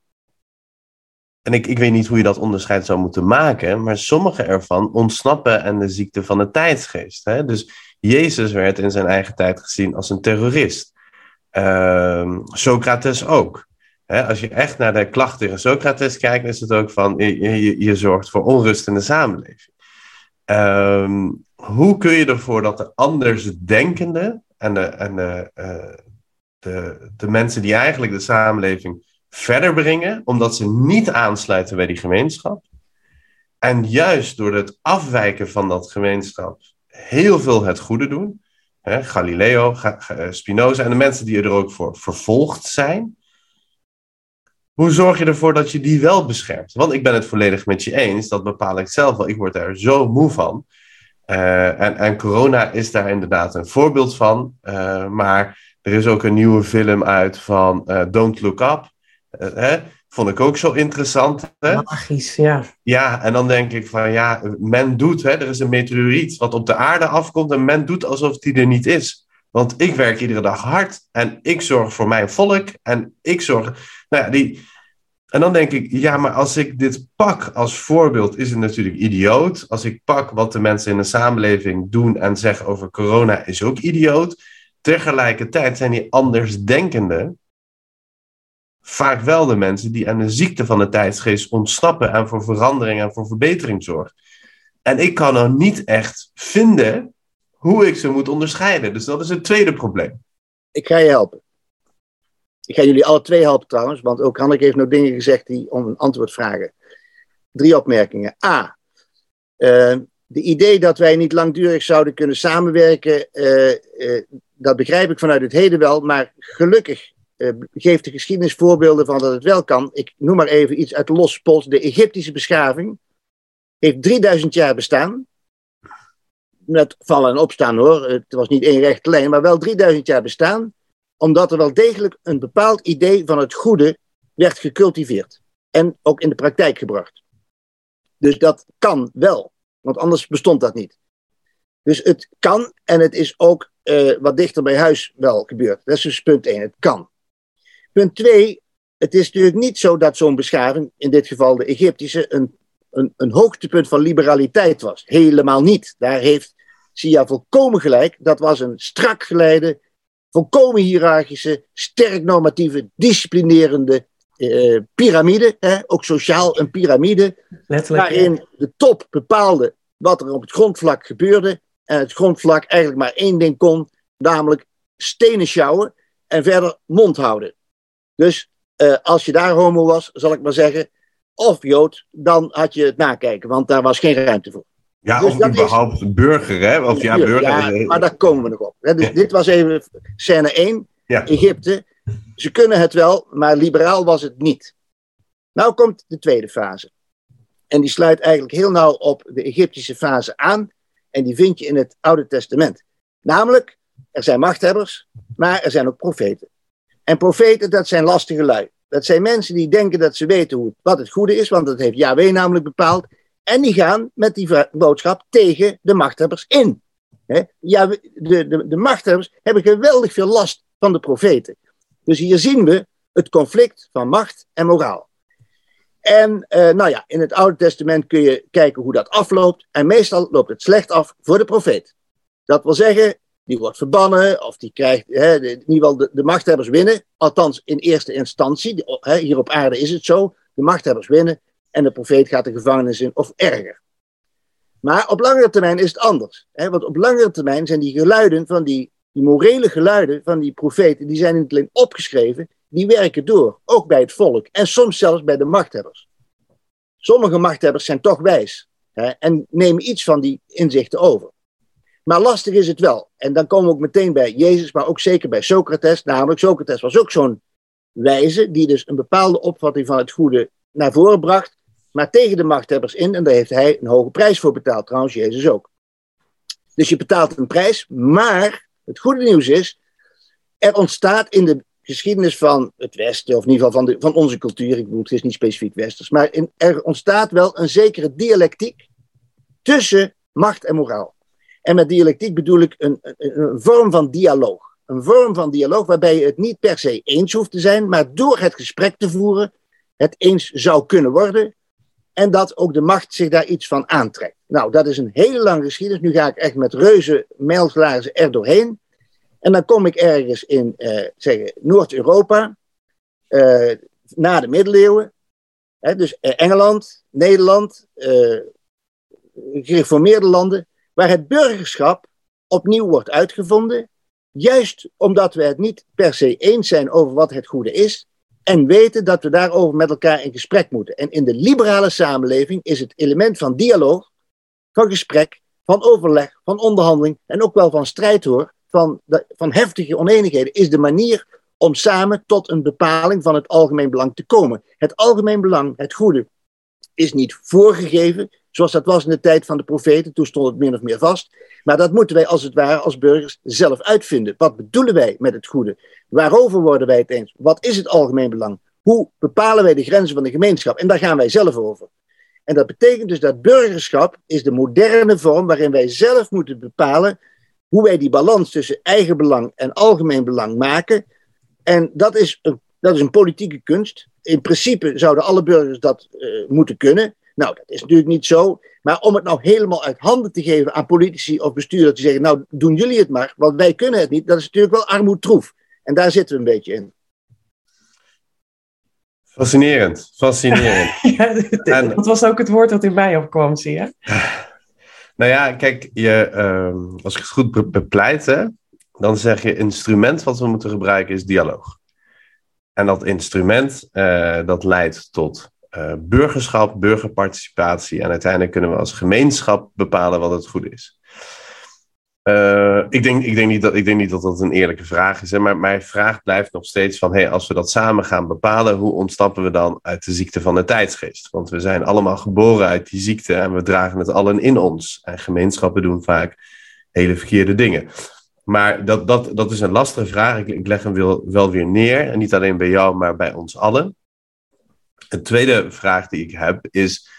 En ik, ik weet niet hoe je dat onderscheid zou moeten maken, maar sommige ervan ontsnappen aan de ziekte van de tijdsgeest. Hè? Dus Jezus werd in zijn eigen tijd gezien als een terrorist. Uh, Socrates ook. als je echt naar de klachten tegen Socrates kijkt, is het ook van je, je, je zorgt voor onrust in de samenleving. Uh, hoe kun je ervoor dat de andersdenkende en, de, en de, uh, de, de mensen die eigenlijk de samenleving verder brengen, omdat ze niet aansluiten bij die gemeenschap, En juist door het afwijken van dat gemeenschap heel veel het goede doen. Galileo, Spinoza en de mensen die er ook voor vervolgd zijn. Hoe zorg je ervoor dat je die wel beschermt? Want ik ben het volledig met je eens, dat bepaal ik zelf wel. Ik word daar zo moe van. Uh, en, en, corona is daar inderdaad een voorbeeld van. Uh, maar er is ook een nieuwe film uit van Don't Look Up. Hè? Vond ik ook zo interessant. Hè? Magisch, ja. Ja, en dan denk ik van ja, men doet, hè, er is een meteoriet wat op de aarde afkomt en men doet alsof die er niet is. Want ik werk iedere dag hard en ik zorg voor mijn volk en ik zorg. Nou ja, die, en dan denk ik, ja, maar als ik dit pak als voorbeeld, is het natuurlijk idioot. Als ik pak wat de mensen in de samenleving doen en zeggen over corona, is ook idioot. Tegelijkertijd zijn die andersdenkenden vaak wel de mensen die aan de ziekte van de tijdsgeest ontsnappen en voor verandering en voor verbetering zorgen. En ik kan er niet echt vinden hoe ik ze moet onderscheiden. Dus dat is het tweede probleem. Ik ga je helpen. Ik ga jullie alle twee helpen trouwens, want ook Hanneke heeft nog dingen gezegd die om een antwoord vragen. Drie opmerkingen. A. Uh, de idee dat wij niet langdurig zouden kunnen samenwerken, uh, uh, dat begrijp ik vanuit het heden wel, maar gelukkig geeft de geschiedenis voorbeelden van dat het wel kan. Ik noem maar even iets uit losse pols. De Egyptische beschaving heeft 3000 jaar bestaan. Met vallen en opstaan hoor, het was niet één rechte lijn, maar wel 3000 jaar bestaan omdat er wel degelijk een bepaald idee van het goede werd gecultiveerd. En ook in de praktijk gebracht. Dus dat kan wel, want anders bestond dat niet. Dus het kan en het is ook uh, wat dichter bij huis wel gebeurd. Dat is dus punt 1, het kan. Punt 2, het is natuurlijk niet zo dat zo'n beschaving, in dit geval de Egyptische, een, een, een hoogtepunt van liberaliteit was. Helemaal niet. Daar heeft Sia volkomen gelijk. Dat was een strak geleide, volkomen hiërarchische, sterk normatieve, disciplinerende uh, piramide. Hè? Ook sociaal een piramide. waarin de top bepaalde wat er op het grondvlak gebeurde. En het grondvlak eigenlijk maar één ding kon, namelijk stenen sjouwen en verder mond houden. Dus uh, als je daar homo was, zal ik maar zeggen, of jood, dan had je het nakijken, want daar was geen ruimte voor. Ja, dus of überhaupt is... burger, hè? Of ja, burger. Ja, maar daar komen we nog op. Dus dit was even scène 1, ja. Egypte. Ze kunnen het wel, maar liberaal was het niet. Nou komt de tweede fase. En die sluit eigenlijk heel nauw op de Egyptische fase aan. En die vind je in het Oude Testament. Namelijk, er zijn machthebbers, maar er zijn ook profeten. En profeten, dat zijn lastige lui. Dat zijn mensen die denken dat ze weten hoe, wat het goede is, want dat heeft Yahweh namelijk bepaald. En die gaan met die boodschap tegen de machthebbers in. Ja, de, de, de machthebbers hebben geweldig veel last van de profeten. Dus hier zien we het conflict van macht en moraal. En uh, nou ja, in het Oude Testament kun je kijken hoe dat afloopt. En meestal loopt het slecht af voor de profeet. Dat wil zeggen, die wordt verbannen of die krijgt, hè, in ieder geval de, machthebbers winnen. Althans in eerste instantie, hè, hier op aarde is het zo. De machthebbers winnen en de profeet gaat de gevangenis in of erger. Maar op langere termijn is het anders. Hè? Want op langere termijn zijn die geluiden van die, die morele geluiden van die profeten, die zijn niet alleen opgeschreven, die werken door. Ook bij het volk en soms zelfs bij de machthebbers. Sommige machthebbers zijn toch wijs hè? en nemen iets van die inzichten over. Maar lastig is het wel. En dan komen we ook meteen bij Jezus, maar ook zeker bij Socrates. Namelijk, Socrates was ook zo'n wijze die dus een bepaalde opvatting van het goede naar voren bracht maar tegen de machthebbers in. En daar heeft hij een hoge prijs voor betaald, trouwens Jezus ook. Dus je betaalt een prijs, maar het goede nieuws is, er ontstaat in de geschiedenis van het Westen, of in ieder geval van, de, van onze cultuur, ik bedoel, het is niet specifiek Westers, maar er ontstaat wel een zekere dialectiek tussen macht en moraal. En met dialectiek bedoel ik een, een, een vorm van dialoog. Een vorm van dialoog waarbij je het niet per se eens hoeft te zijn, maar door het gesprek te voeren het eens zou kunnen worden en dat ook de macht zich daar iets van aantrekt. Nou, dat is een hele lange geschiedenis. Nu ga ik echt met reuze mijlglazen er doorheen. En dan kom ik ergens in uh, zeggen, Noord-Europa, uh, na de middeleeuwen. Dus uh, Engeland, Nederland, gereformeerde landen, waar het burgerschap opnieuw wordt uitgevonden. Juist omdat we het niet per se eens zijn over wat het goede is, En weten dat we daarover met elkaar in gesprek moeten. En in de liberale samenleving is het element van dialoog, van gesprek, van overleg, van onderhandeling en ook wel van strijd hoor, van, van heftige oneenigheden, is de manier om samen tot een bepaling van het algemeen belang te komen. Het algemeen belang, het goede, is niet voorgegeven, zoals dat was in de tijd van de profeten, toen stond het min of meer vast. Maar dat moeten wij als het ware als burgers zelf uitvinden. Wat bedoelen wij met het goede? Waarover worden wij het eens? Wat is het algemeen belang? Hoe bepalen wij de grenzen van de gemeenschap? En daar gaan wij zelf over. En dat betekent dus dat burgerschap is de moderne vorm waarin wij zelf moeten bepalen hoe wij die balans tussen eigen belang en algemeen belang maken. En dat is een, dat is een politieke kunst. In principe zouden alle burgers dat uh, moeten kunnen. Nou, dat is natuurlijk niet zo. Maar om het nou helemaal uit handen te geven aan politici of bestuurders, te zeggen, nou doen jullie het maar, want wij kunnen het niet, dat is natuurlijk wel armoedtroef. En daar zitten we een beetje in. Fascinerend, fascinerend. ja, dat was ook het woord dat in mij opkwam, zie je? Nou ja, kijk, je, uh, als ik het goed bepleit, dan zeg je instrument wat we moeten gebruiken is dialoog. En dat instrument, uh, dat leidt tot uh, burgerschap, burgerparticipatie. En uiteindelijk kunnen we als gemeenschap bepalen wat het goed is. Uh, ik, denk, ik, denk niet dat, ik denk niet dat dat een eerlijke vraag is. Hè, maar mijn vraag blijft nog steeds van... Hey, als we dat samen gaan bepalen... hoe ontstappen we dan uit de ziekte van de tijdsgeest? Want we zijn allemaal geboren uit die ziekte... en we dragen het allen in ons. En gemeenschappen doen vaak hele verkeerde dingen. Maar dat, dat, dat is een lastige vraag. Ik, ik leg hem wel, wel weer neer. En niet alleen bij jou, maar bij ons allen. Een tweede vraag die ik heb is: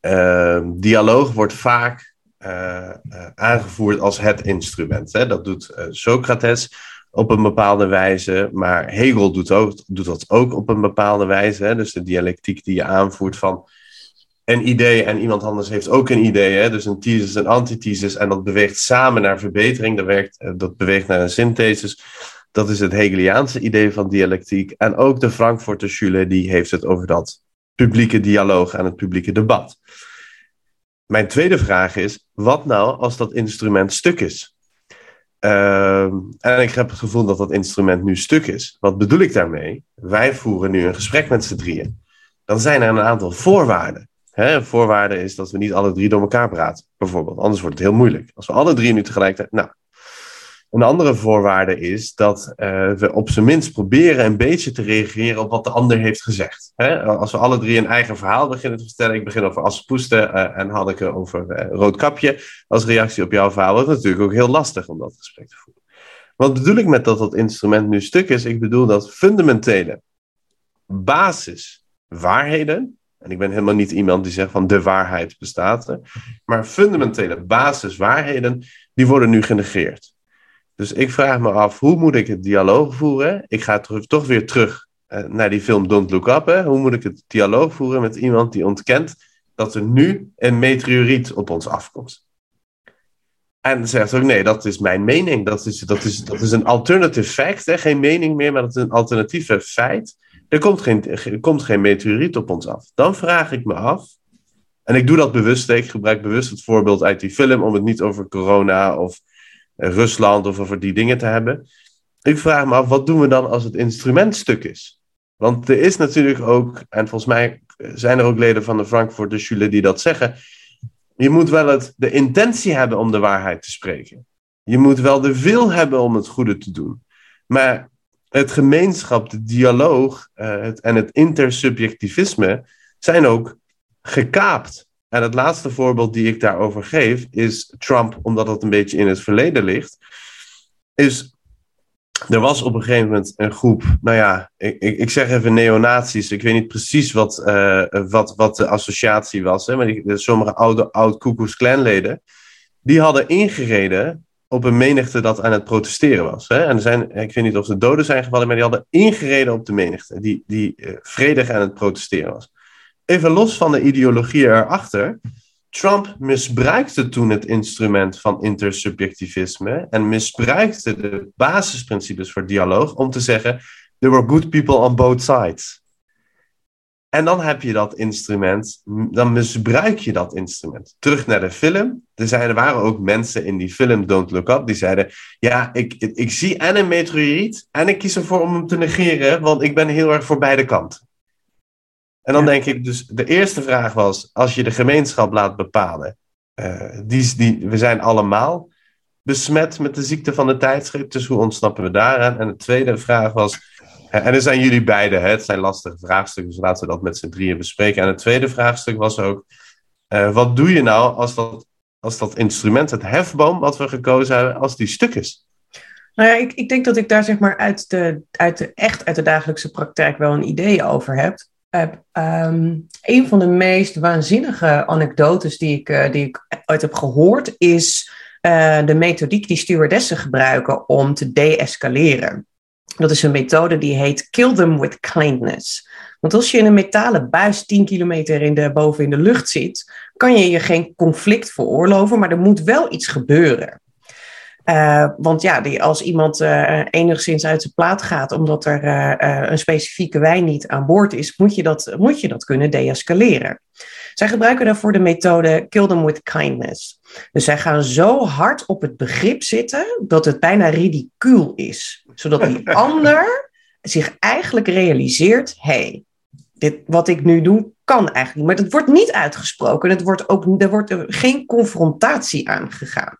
uh, dialoog wordt vaak uh, uh, aangevoerd als het instrument. Hè? Dat doet eh, Socrates op een bepaalde wijze, maar Hegel doet, doet dat ook op een bepaalde wijze. Hè? Dus de dialectiek die je aanvoert van een idee en iemand anders heeft ook een idee. Hè? Dus een thesis en antithesis en dat beweegt samen naar verbetering, dat, werkt, dat beweegt naar een synthesis. Dat is het Hegeliaanse idee van dialectiek. En ook de Frankfurter Schule die heeft het over dat publieke dialoog en het publieke debat. Mijn tweede vraag is, wat nou als dat instrument stuk is? Uh, en ik heb het gevoel dat dat instrument nu stuk is. Wat bedoel ik daarmee? Wij voeren nu een gesprek met z'n drieën. Dan zijn er een aantal voorwaarden. Hè, voorwaarde is dat we niet alle drie door elkaar praten, bijvoorbeeld. Anders wordt het heel moeilijk. Als we alle drie nu tegelijkertijd. Nou, een andere voorwaarde is dat uh, we op zijn minst proberen een beetje te reageren op wat de ander heeft gezegd. Hè? Als we alle drie een eigen verhaal beginnen te vertellen, ik begin over Assepoester uh, en Hanneke over uh, Roodkapje, als reactie op jouw verhaal, wordt natuurlijk ook heel lastig om dat gesprek te voeren. Wat bedoel ik met dat dat instrument nu stuk is? Ik bedoel dat fundamentele basiswaarheden, en ik ben helemaal niet iemand die zegt van de waarheid bestaat, maar fundamentele basiswaarheden, die worden nu genegeerd. Dus ik vraag me af, hoe moet ik het dialoog voeren? Ik ga toch weer terug uh, naar die film Don't Look Up. Hè? Hoe moet ik het dialoog voeren met iemand die ontkent dat er nu een meteoriet op ons afkomt? En zegt ook, nee, dat is mijn mening. Dat is, dat is, dat is een alternative fact. Hè? Geen mening meer, maar dat is een alternatieve feit. Er komt, geen, er komt geen meteoriet op ons af. Dan vraag ik me af, en ik doe dat bewust, ik gebruik bewust het voorbeeld uit die film om het niet over corona of Rusland of over die dingen te hebben. Ik vraag me af, wat doen we dan als het instrument stuk is? Want er is natuurlijk ook, en volgens mij zijn er ook leden van de Frankfurter Schule die dat zeggen. Je moet wel het, de intentie hebben om de waarheid te spreken. Je moet wel de wil hebben om het goede te doen. Maar het gemeenschap, de dialoog het, en het intersubjectivisme zijn ook gekaapt. En het laatste voorbeeld die ik daarover geef is Trump, omdat het een beetje in het verleden ligt. Is er was op een gegeven moment een groep, nou ja, ik, ik zeg even neonazies. Ik weet niet precies wat, uh, wat, wat de associatie was, hè, maar die, sommige oude oud leden die hadden ingereden op een menigte dat aan het protesteren was. Hè. En er zijn, ik weet niet of er doden zijn gevallen, maar die hadden ingereden op de menigte die, die uh, vredig aan het protesteren was even los van de ideologie erachter. Trump misbruikte toen het instrument van intersubjectivisme en misbruikte de basisprincipes voor dialoog om te zeggen: There were good people on both sides. En dan heb je dat instrument, dan misbruik je dat instrument. Terug naar de film. Er, zijn, er waren ook mensen in die film Don't Look Up die zeiden: Ja, ik, ik, zie en een meteoriet en ik kies ervoor om hem te negeren, want ik ben heel erg voor beide kanten. En dan denk ik dus: de eerste vraag was: als je de gemeenschap laat bepalen, uh, die, die, we zijn allemaal besmet met de ziekte van de tijdschrift, dus hoe ontsnappen we daaraan? En de tweede vraag was en er zijn jullie beiden, hè? het zijn lastige vraagstukken, dus laten we dat met z'n drieën bespreken. En het tweede vraagstuk was ook, uh, wat doe je nou als dat, als dat instrument, het hefboom wat we gekozen hebben, als die stuk is? Nou ja, ik, ik denk dat ik daar zeg maar uit de, uit de, echt uit de dagelijkse praktijk wel een idee over heb. Um, een van de meest waanzinnige anekdotes die ik, uh, die ik ooit heb gehoord is uh, de methodiek die stewardessen gebruiken om te deescaleren. Dat is een methode die heet Kill Them with Kindness. Want als je in een metalen buis 10 kilometer in de, boven in de lucht zit, kan je je geen conflict veroorloven, maar er moet wel iets gebeuren. Uh, want ja, die, als iemand uh, enigszins uit zijn plaat gaat omdat er uh, een specifieke wijn niet aan boord is, moet je dat, moet je dat kunnen deescaleren. Zij gebruiken daarvoor de methode kill them with kindness. Dus zij gaan zo hard op het begrip zitten dat het bijna ridicuul is. Zodat die ander zich eigenlijk realiseert: hé, hey, dit, wat ik nu doe kan eigenlijk niet. Maar het wordt niet uitgesproken. Het wordt ook, er wordt geen confrontatie aangegaan.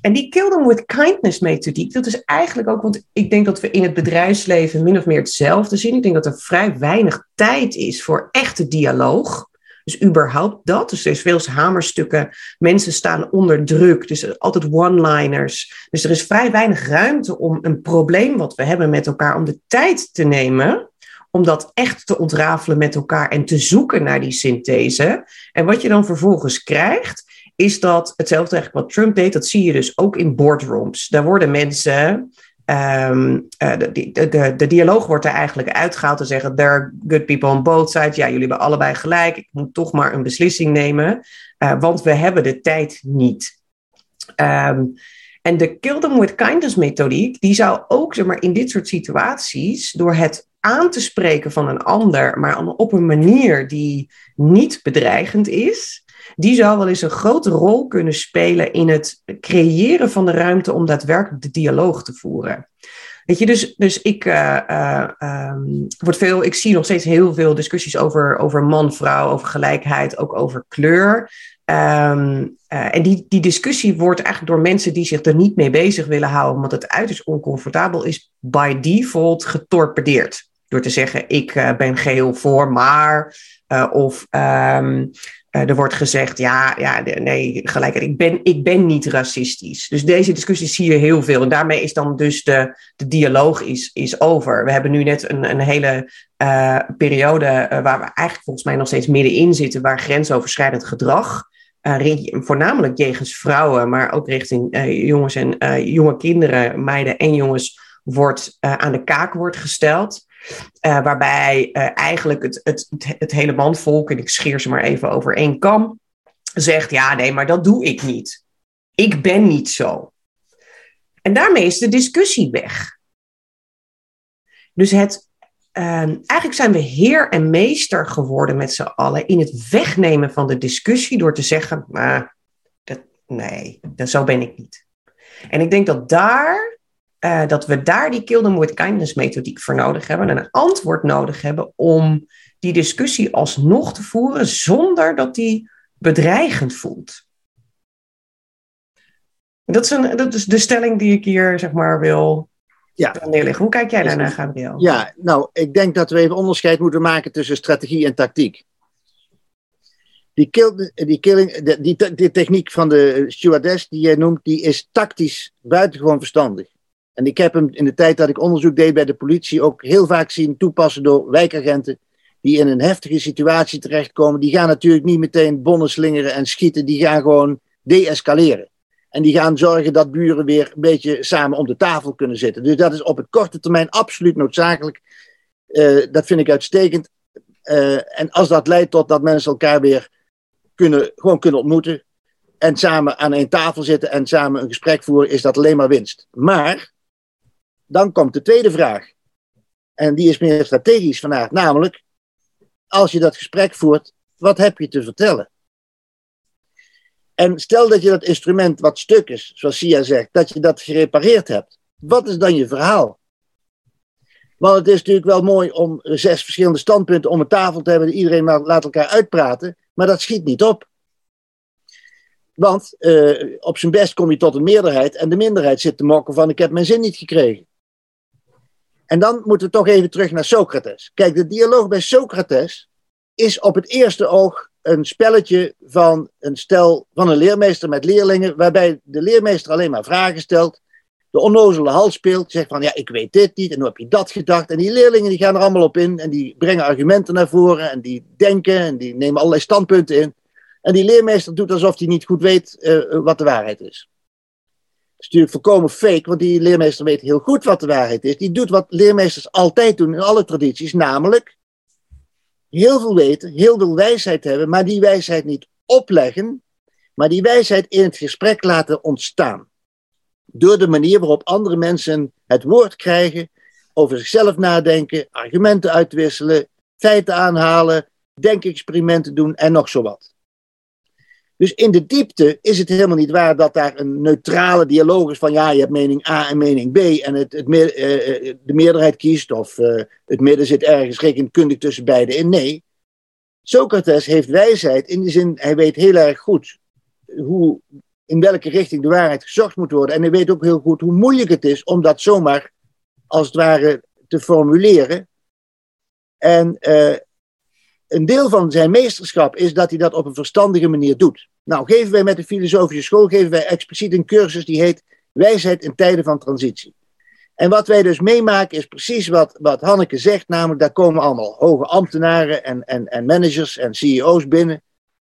En die kill them with kindness methodiek, dat is eigenlijk ook, want ik denk dat we in het bedrijfsleven min of meer hetzelfde zien. Ik denk dat er vrij weinig tijd is voor echte dialoog. Dus überhaupt dat. Dus er is veel hamerstukken. Mensen staan onder druk. Dus altijd one-liners. Dus er is vrij weinig ruimte om een probleem wat we hebben met elkaar, om de tijd te nemen. Om dat echt te ontrafelen met elkaar en te zoeken naar die synthese. En wat je dan vervolgens krijgt, is dat hetzelfde eigenlijk wat Trump deed. Dat zie je dus ook in boardrooms. Daar worden mensen Um, de, de, de, de, dialoog wordt er eigenlijk uitgehaald te zeggen: there are good people on both sides. Ja, jullie hebben allebei gelijk. Ik moet toch maar een beslissing nemen, uh, want we hebben de tijd niet. Um, en de kill them with kindness methodiek, die zou ook zeg maar, in dit soort situaties, door het aan te spreken van een ander, maar op een manier die niet bedreigend is, die zou wel eens een grote rol kunnen spelen in het creëren van de ruimte om daadwerkelijk de dialoog te voeren. Weet je, dus, dus ik, uh, veel, ik zie nog steeds heel veel discussies over, over man, vrouw, over gelijkheid, ook over kleur. Um, uh, en die, die discussie wordt eigenlijk door mensen die zich er niet mee bezig willen houden, omdat het uiterst oncomfortabel is, by default getorpedeerd. Door te zeggen, ik ben geheel voor, maar. of uh, er wordt gezegd, ja, ja nee, gelijk, ik ben, ik ben niet racistisch. Dus deze discussie zie je heel veel. En daarmee is dan dus de, de dialoog is, is over. We hebben nu net een, een hele uh, periode uh, waar we eigenlijk volgens mij nog steeds middenin zitten, waar grensoverschrijdend gedrag, voornamelijk jegens vrouwen, maar ook richting jongens en jonge kinderen, meiden en jongens, wordt aan de kaak wordt gesteld. Uh, waarbij uh, eigenlijk het, het, het, hele manvolk, en ik scheer ze maar even over één kam, zegt: ja, nee, maar dat doe ik niet. Ik ben niet zo. En daarmee is de discussie weg. Dus het, uh, eigenlijk zijn we heer en meester geworden met z'n allen in het wegnemen van de discussie door te zeggen: maar nee, dat, zo ben ik niet. En ik denk dat daar uh, dat we daar die kill them with kindness methodiek voor nodig hebben en een antwoord nodig hebben om die discussie alsnog te voeren zonder dat die bedreigend voelt. Dat is, een, dat is de stelling die ik hier zeg maar wil ja. neerleggen. Hoe kijk jij daarnaar, Gabriel? Ja, nou, ik denk dat we even onderscheid moeten maken tussen strategie en tactiek. Die, kill, die, killing, die, die, die techniek van de stewardess die jij noemt, die is tactisch buitengewoon verstandig. En ik heb hem in de tijd dat ik onderzoek deed bij de politie ook heel vaak zien toepassen door wijkagenten die in een heftige situatie terechtkomen. Die gaan natuurlijk niet meteen bonnen slingeren en schieten, die gaan gewoon deescaleren. En die gaan zorgen dat buren weer een beetje samen om de tafel kunnen zitten. Dus dat is op het korte termijn absoluut noodzakelijk. Uh, dat vind ik uitstekend. Uh, en als dat leidt tot dat mensen elkaar weer kunnen, gewoon kunnen ontmoeten. En samen aan één tafel zitten en samen een gesprek voeren, is dat alleen maar winst. Maar dan komt de tweede vraag. En die is meer strategisch vandaag, namelijk als je dat gesprek voert, wat heb je te vertellen? En stel dat je dat instrument wat stuk is, zoals Sia zegt, dat je dat gerepareerd hebt. Wat is dan je verhaal? Want het is natuurlijk wel mooi om zes verschillende standpunten om een tafel te hebben, iedereen laat elkaar uitpraten, maar dat schiet niet op. Want uh, op zijn best kom je tot een meerderheid en de minderheid zit te mokken van ik heb mijn zin niet gekregen. En dan moeten we toch even terug naar Socrates. Kijk, de dialoog bij Socrates is op het eerste oog een spelletje van een stel van een leermeester met leerlingen, waarbij de leermeester alleen maar vragen stelt, de onnozele hals speelt, zegt van ja, ik weet dit niet en hoe heb je dat gedacht. En die leerlingen die gaan er allemaal op in en die brengen argumenten naar voren en die denken en die nemen allerlei standpunten in. En die leermeester doet alsof hij niet goed weet uh, wat de waarheid is. Is natuurlijk volkomen fake, want die leermeester weet heel goed wat de waarheid is. Die doet wat leermeesters altijd doen in alle tradities, namelijk heel veel weten, heel veel wijsheid hebben, maar die wijsheid niet opleggen, maar die wijsheid in het gesprek laten ontstaan. Door de manier waarop andere mensen het woord krijgen, over zichzelf nadenken, argumenten uitwisselen, feiten aanhalen, denkexperimenten doen en nog zo wat. Dus in de diepte is het helemaal niet waar dat daar een neutrale dialoog is van ja, je hebt mening A en mening B en het, het, uh, de meerderheid kiest of uh, het midden zit ergens rekenkundig tussen beide in. Nee, Socrates heeft wijsheid in die zin, hij weet heel erg goed hoe, in welke richting de waarheid gezocht moet worden. En hij weet ook heel goed hoe moeilijk het is om dat zomaar als het ware te formuleren. En een deel van zijn meesterschap is dat hij dat op een verstandige manier doet. Nou, geven wij met de filosofische school geven wij expliciet een cursus die heet Wijsheid in tijden van transitie. En wat wij dus meemaken is precies wat, wat Hanneke zegt, namelijk daar komen allemaal hoge ambtenaren en, en, en managers en CEO's binnen.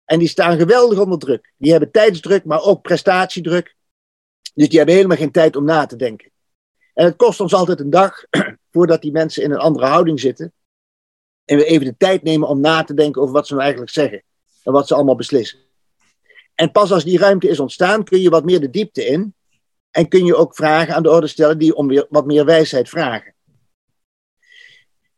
En die staan geweldig onder druk. Die hebben tijdsdruk, maar ook prestatiedruk. Dus die hebben helemaal geen tijd om na te denken. En het kost ons altijd een dag voordat die mensen in een andere houding zitten. En we even de tijd nemen om na te denken over wat ze nou eigenlijk zeggen. En wat ze allemaal beslissen. En pas als die ruimte is ontstaan, kun je wat meer de diepte in. En kun je ook vragen aan de orde stellen die om weer wat meer wijsheid vragen.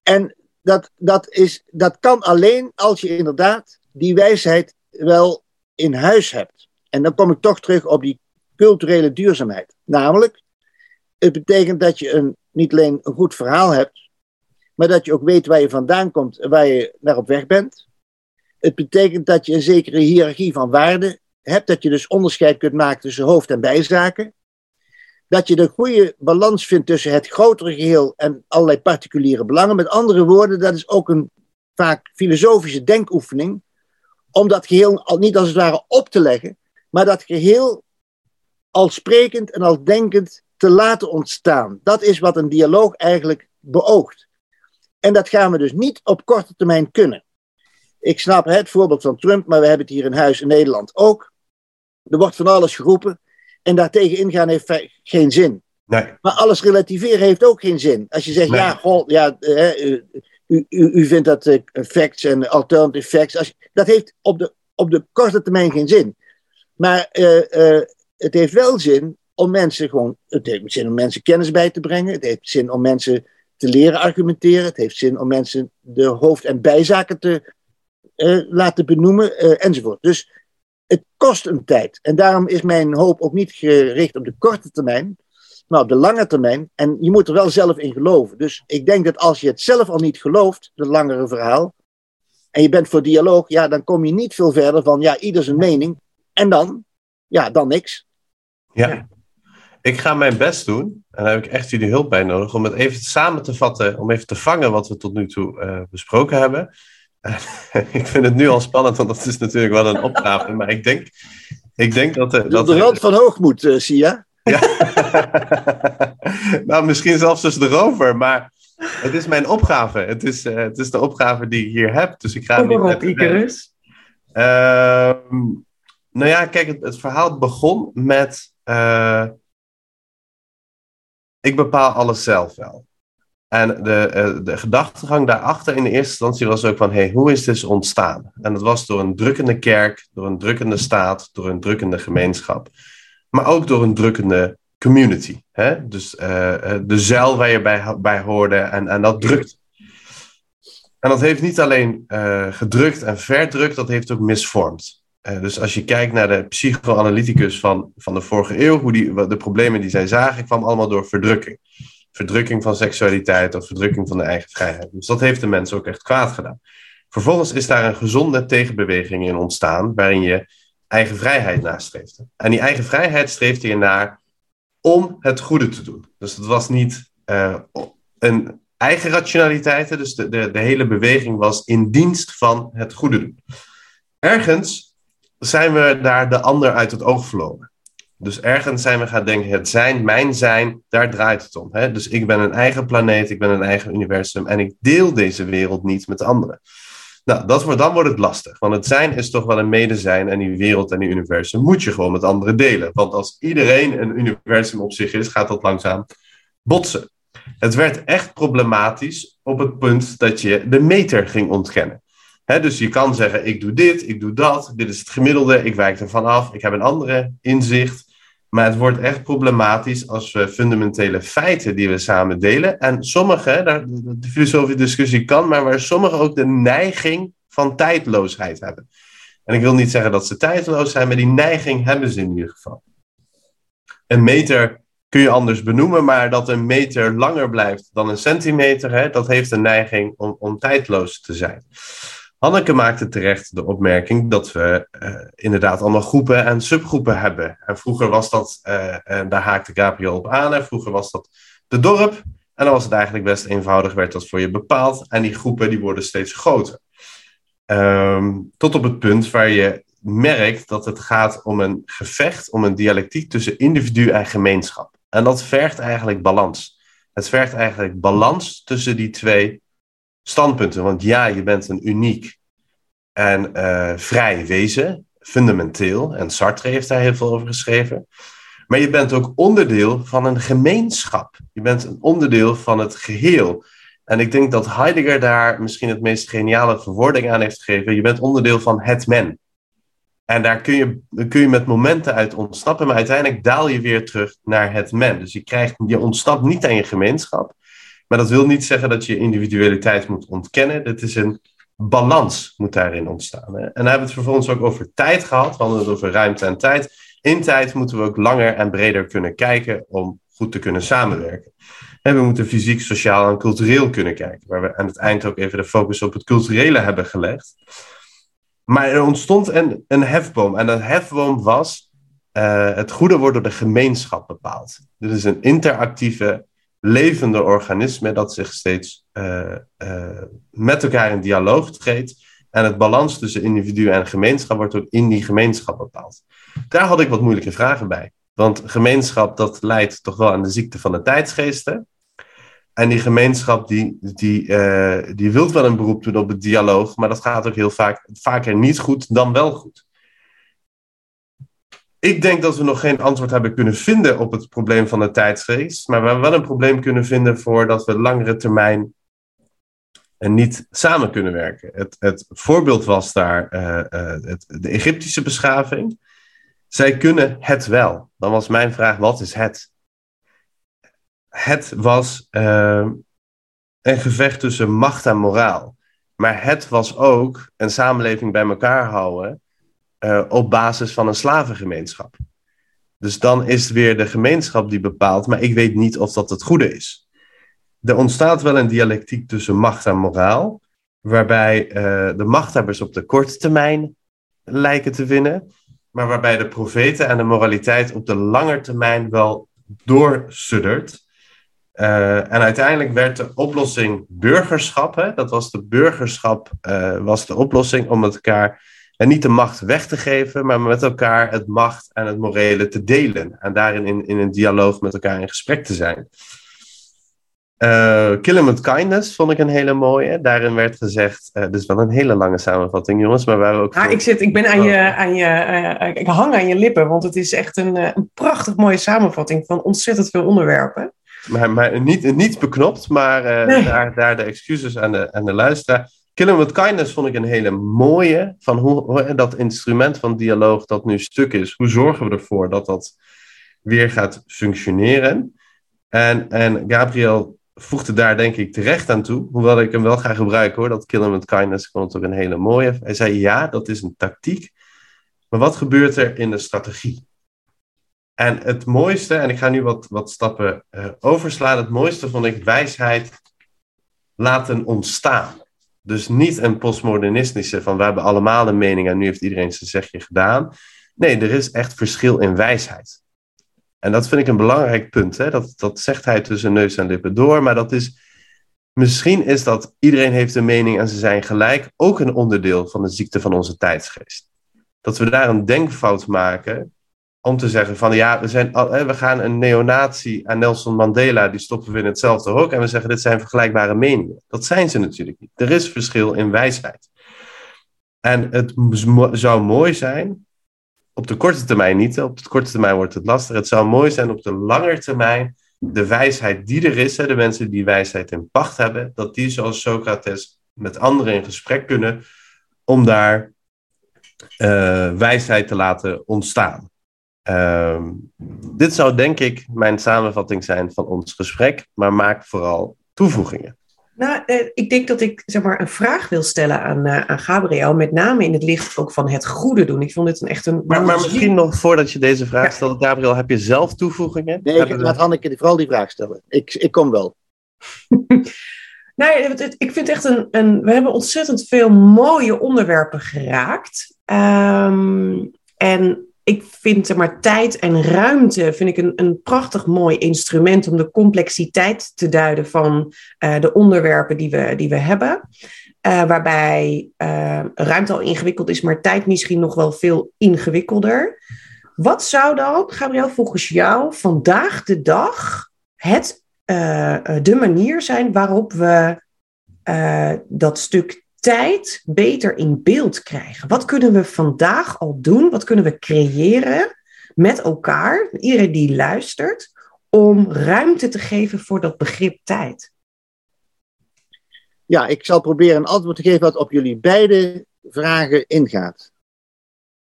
En dat, dat, is, dat kan alleen als je inderdaad die wijsheid wel in huis hebt. En dan kom ik toch terug op die culturele duurzaamheid. Namelijk, het betekent dat je een, niet alleen een goed verhaal hebt, maar dat je ook weet waar je vandaan komt en waar je naar op weg bent. Het betekent dat je een zekere hiërarchie van waarden hebt, dat je dus onderscheid kunt maken tussen hoofd- en bijzaken. Dat je de goede balans vindt tussen het grotere geheel en allerlei particuliere belangen. Met andere woorden, dat is ook een vaak filosofische denkoefening, om dat geheel niet als het ware op te leggen, maar dat geheel al sprekend en al denkend te laten ontstaan. Dat is wat een dialoog eigenlijk beoogt. En dat gaan we dus niet op korte termijn kunnen. Ik snap het voorbeeld van Trump, maar we hebben het hier in huis in Nederland ook. Er wordt van alles geroepen en daartegen ingaan heeft geen zin. Nee. Maar alles relativeren heeft ook geen zin. Als je zegt, ja, goh, ja, uh, u, u, u, vindt dat uh, facts en alternative facts, als, dat heeft op de, op de korte termijn geen zin. Maar uh, het heeft wel zin om mensen gewoon, het heeft zin om mensen kennis bij te brengen, het heeft zin om mensen te leren argumenteren. Het heeft zin om mensen de hoofd- en bijzaken te uh, laten benoemen, uh, enzovoort. Dus het kost een tijd. En daarom is mijn hoop ook niet gericht op de korte termijn, maar op de lange termijn. En je moet er wel zelf in geloven. Dus ik denk dat als je het zelf al niet gelooft, het langere verhaal, en je bent voor dialoog, ja, dan kom je niet veel verder van, ja, ieder zijn mening. En dan, ja, dan niks. Ja. Ik ga mijn best doen, en daar heb ik echt jullie hulp bij nodig, om het even samen te vatten, om even te vangen wat we tot nu toe uh, besproken hebben. ik vind het nu al spannend, want dat is natuurlijk wel een opgave, maar ik denk, ik denk dat... Uh, dat de rand van hoogmoed, uh, Sia. Ja. nou, misschien zelfs dus erover, maar het is mijn opgave. Het is, uh, het is de opgave die ik hier heb, dus ik ga... Kom op, Icarus. Nou ja, kijk, het, het verhaal begon met ik bepaal alles zelf wel. En de, eh, de gedachtegang daarachter in de eerste instantie was ook van, hey, hoe is dit ontstaan? En dat was door een drukkende kerk, door een drukkende staat, door een drukkende gemeenschap. Maar ook door een drukkende community. Hè? Dus uh, de zeil waar je bij, bij hoorde en, en dat drukt. En dat heeft niet alleen gedrukt en verdrukt, dat heeft ook misvormd. Uh, dus als je kijkt naar de psychoanalyticus van, van de vorige eeuw, hoe die, de problemen die zij zagen, kwam allemaal door verdrukking. Verdrukking van seksualiteit of verdrukking van de eigen vrijheid. Dus dat heeft de mensen ook echt kwaad gedaan. Vervolgens is daar een gezonde tegenbeweging in ontstaan, waarin je eigen vrijheid nastreefde. En die eigen vrijheid streefde je naar om het goede te doen. Dus het was niet uh, een eigen rationaliteit, dus de, de, de hele beweging was in dienst van het goede doen. Ergens zijn we daar de ander uit het oog verloren. Dus ergens zijn we gaan denken, het zijn, mijn zijn, daar draait het om. Hè? Dus ik ben een eigen planeet, ik ben een eigen universum en ik deel deze wereld niet met anderen. Nou, dat wordt, dan wordt het lastig. Want het zijn is toch wel een medezijn en die wereld en die universum moet je gewoon met anderen delen. Want als iedereen een universum op zich is, gaat dat langzaam botsen. Het werd echt problematisch op het punt dat je de meter ging ontkennen. Dus je kan zeggen, ik doe dit, ik doe dat, dit is het gemiddelde, ik wijk ervan af, ik heb een andere inzicht. Maar het wordt echt problematisch als we fundamentele feiten die we samen delen. En sommige, de filosofische discussie kan, maar waar sommigen ook de neiging van tijdloosheid hebben. En ik wil niet zeggen dat ze tijdloos zijn, maar die neiging hebben ze in ieder geval. Een meter kun je anders benoemen, maar dat een meter langer blijft dan een centimeter, dat heeft een neiging om, om tijdloos te zijn. Hanneke maakte terecht de opmerking dat we uh, inderdaad allemaal groepen en subgroepen hebben. En vroeger was dat, uh, en daar haakte Gabriel op aan, en vroeger was dat de dorp. En dan was het eigenlijk best eenvoudig, werd dat voor je bepaald. En die groepen die worden steeds groter. Um, tot op het punt waar je merkt dat het gaat om een gevecht, om een dialectiek tussen individu en gemeenschap. En dat vergt eigenlijk balans. Het vergt eigenlijk balans tussen die twee standpunten. Want ja, je bent een uniek en uh, vrij wezen, fundamenteel. En Sartre heeft daar heel veel over geschreven. Maar je bent ook onderdeel van een gemeenschap. Je bent een onderdeel van het geheel. En ik denk dat Heidegger daar misschien het meest geniale verwoording aan heeft gegeven. Je bent onderdeel van het men. En daar kun je, kun je met momenten uit ontsnappen, maar uiteindelijk daal je weer terug naar het men. Dus je, krijgt, je ontsnapt niet aan je gemeenschap. Maar dat wil niet zeggen dat je individualiteit moet ontkennen. Het is een balans moet daarin ontstaan. Hè? En dan hebben we het vervolgens ook over tijd gehad. We hadden het over ruimte en tijd. In tijd moeten we ook langer en breder kunnen kijken om goed te kunnen samenwerken. En we moeten fysiek, sociaal en cultureel kunnen kijken. Waar we aan het eind ook even de focus op het culturele hebben gelegd. Maar er ontstond een, hefboom. En dat hefboom was: uh, het goede wordt door de gemeenschap bepaald. Dit is een interactieve, levende organisme dat zich steeds uh, uh, met elkaar in dialoog treedt. En het balans tussen individu en gemeenschap wordt ook in die gemeenschap bepaald. Daar had ik wat moeilijke vragen bij. Want gemeenschap, dat leidt toch wel aan de ziekte van de tijdsgeesten. En die gemeenschap die, die, uh, die wil wel een beroep doen op het dialoog, maar dat gaat ook heel vaak vaker niet goed dan wel goed. Ik denk dat we nog geen antwoord hebben kunnen vinden op het probleem van de tijdsgeest, maar we hebben wel een probleem kunnen vinden voor dat we langere termijn en niet samen kunnen werken. Het, het voorbeeld was daar uh, uh, het, de Egyptische beschaving. Zij kunnen het wel. Dan was mijn vraag: wat is het? het was uh, een gevecht tussen macht en moraal. Maar het was ook een samenleving bij elkaar houden uh, op basis van een slavengemeenschap. Dus dan is het weer de gemeenschap die bepaalt, maar ik weet niet of dat het goede is. Er ontstaat wel een dialectiek tussen macht en moraal, waarbij uh, de machthebbers op de korte termijn lijken te winnen, maar waarbij de profeten en de moraliteit op de lange termijn wel doorsuddert. Uh, en uiteindelijk werd de oplossing burgerschap. Hè? Dat was de burgerschap, was de oplossing om met elkaar en niet de macht weg te geven, maar met elkaar het macht en het morele te delen. En daarin in, in een dialoog met elkaar in gesprek te zijn. Uh, Kill with Kindness vond ik een hele mooie. Daarin werd gezegd, uh, dit is wel een hele lange samenvatting, jongens, maar waar we ook. Ja, ik, zit, ik ben aan je, oh. aan je, uh, ik hang aan je lippen, want het is echt een, een prachtig mooie samenvatting van ontzettend veel onderwerpen. Maar, maar niet, niet beknopt, maar nee. daar, daar de excuses aan de, aan de luisteraar. Killing with Kindness vond ik een hele mooie. Van hoe, dat instrument van dialoog dat nu stuk is. Hoe zorgen we ervoor dat dat weer gaat functioneren? En, en Gabriel voegde daar denk ik terecht aan toe, hoewel ik hem wel ga gebruiken hoor, dat killen with kindness, vond het ook een hele mooie. Hij zei ja, dat is een tactiek, maar wat gebeurt er in de strategie? En het mooiste, en ik ga nu wat, wat stappen uh, overslaan, het mooiste vond ik wijsheid laten ontstaan. Dus niet een postmodernistische van we hebben allemaal een mening en nu heeft iedereen zijn zegje gedaan. Nee, er is echt verschil in wijsheid. En dat vind ik een belangrijk punt. Hè? Dat, dat zegt hij tussen neus en lippen door. Maar dat is, misschien is dat iedereen heeft een mening en ze zijn gelijk ook een onderdeel van de ziekte van onze tijdsgeest. Dat we daar een denkfout maken om te zeggen van ja, we, zijn we gaan een neonatie aan Nelson Mandela, die stoppen we in hetzelfde hok en we zeggen dit zijn vergelijkbare meningen. Dat zijn ze natuurlijk niet. Er is verschil in wijsheid. En het zou mooi zijn op de korte termijn niet. Op de korte termijn wordt het lastig. Het zou mooi zijn op de lange termijn de wijsheid die er is, de mensen die wijsheid in pacht hebben, dat die zoals Socrates met anderen in gesprek kunnen om daar uh, wijsheid te laten ontstaan. Uh, dit zou denk ik mijn samenvatting zijn van ons gesprek, maar maak vooral toevoegingen. Nou, eh, ik denk dat ik zeg maar, een vraag wil stellen aan, uh, aan Gabriel, met name in het licht ook van het goede doen. Ik vond dit een echt een. Maar, maar misschien nog voordat je deze vraag stelt, Gabriel, heb je zelf toevoegingen? Nee, ik, laat Hanneke vooral die vraag stellen. Ik, ik kom wel. nee, ik vind echt een, een. We hebben ontzettend veel mooie onderwerpen geraakt. Um, en ik vind zeg maar, tijd en ruimte vind ik een, een prachtig mooi instrument om de complexiteit te duiden van uh, de onderwerpen die we, die we hebben. Uh, waarbij uh, ruimte al ingewikkeld is, maar tijd misschien nog wel veel ingewikkelder. Wat zou dan, Gabriel, volgens jou vandaag de dag het, de manier zijn waarop we dat stuk tijd beter in beeld krijgen? Wat kunnen we vandaag al doen? Wat kunnen we creëren met elkaar, iedereen die luistert, om ruimte te geven voor dat begrip tijd? Ja, ik zal proberen een antwoord te geven wat op jullie beide vragen ingaat.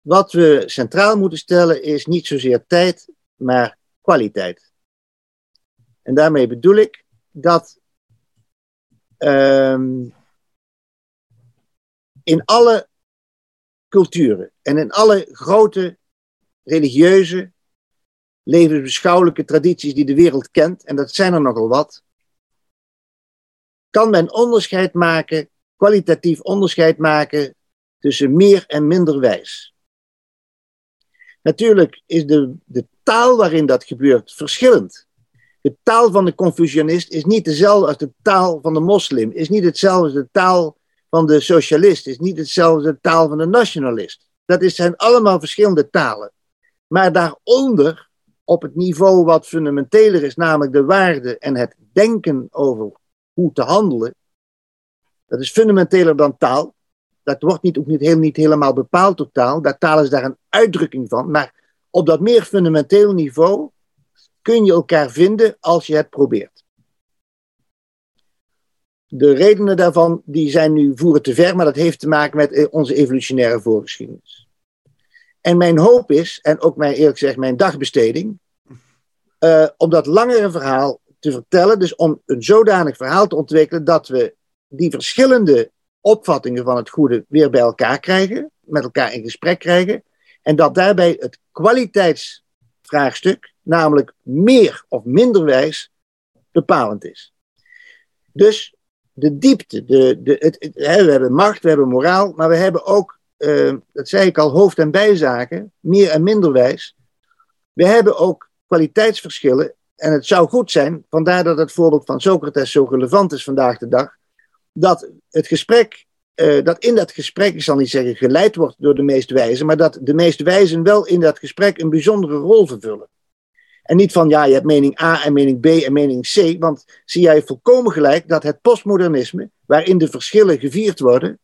Wat we centraal moeten stellen is niet zozeer tijd, maar kwaliteit. En daarmee bedoel ik dat um, in alle culturen en in alle grote religieuze, levensbeschouwelijke tradities die de wereld kent, en dat zijn er nogal wat, kan men onderscheid maken, kwalitatief onderscheid maken tussen meer en minder wijs. Natuurlijk is de, de taal waarin dat gebeurt verschillend. De taal van de Confucianist is niet dezelfde als de taal van de moslim, is niet hetzelfde als de taal van de socialist is niet hetzelfde taal van de nationalist. Dat zijn allemaal verschillende talen. Maar daaronder, op het niveau wat fundamenteler is, namelijk de waarde en het denken over hoe te handelen, dat is fundamenteler dan taal. Dat wordt niet, ook niet, heel, niet helemaal bepaald door taal. Dat taal is daar een uitdrukking van. Maar op dat meer fundamenteel niveau kun je elkaar vinden als je het probeert de redenen daarvan die zijn nu voeren te ver, maar dat heeft te maken met eh, onze evolutionaire voorgeschiedenis. En mijn hoop is, en ook mijn, eerlijk gezegd mijn dagbesteding, uh, om dat langere verhaal te vertellen, dus om een zodanig verhaal te ontwikkelen dat we die verschillende opvattingen van het goede weer bij elkaar krijgen, met elkaar in gesprek krijgen, en dat daarbij het kwaliteitsvraagstuk, namelijk meer of minder wijs, bepalend is. Dus de diepte. De, de, het, we hebben macht, we hebben moraal, maar we hebben ook, uh, dat zei ik al, hoofd- en bijzaken, meer en minder wijs. We hebben ook kwaliteitsverschillen. En het zou goed zijn, vandaar dat het voorbeeld van Socrates zo relevant is vandaag de dag, dat het gesprek, uh, dat in dat gesprek, ik zal niet zeggen geleid wordt door de meest wijzen, maar dat de meest wijzen wel in dat gesprek een bijzondere rol vervullen. En niet van ja, je hebt mening A en mening B en mening C. Want zie jij volkomen gelijk dat het postmodernisme, waarin de verschillen gevierd worden,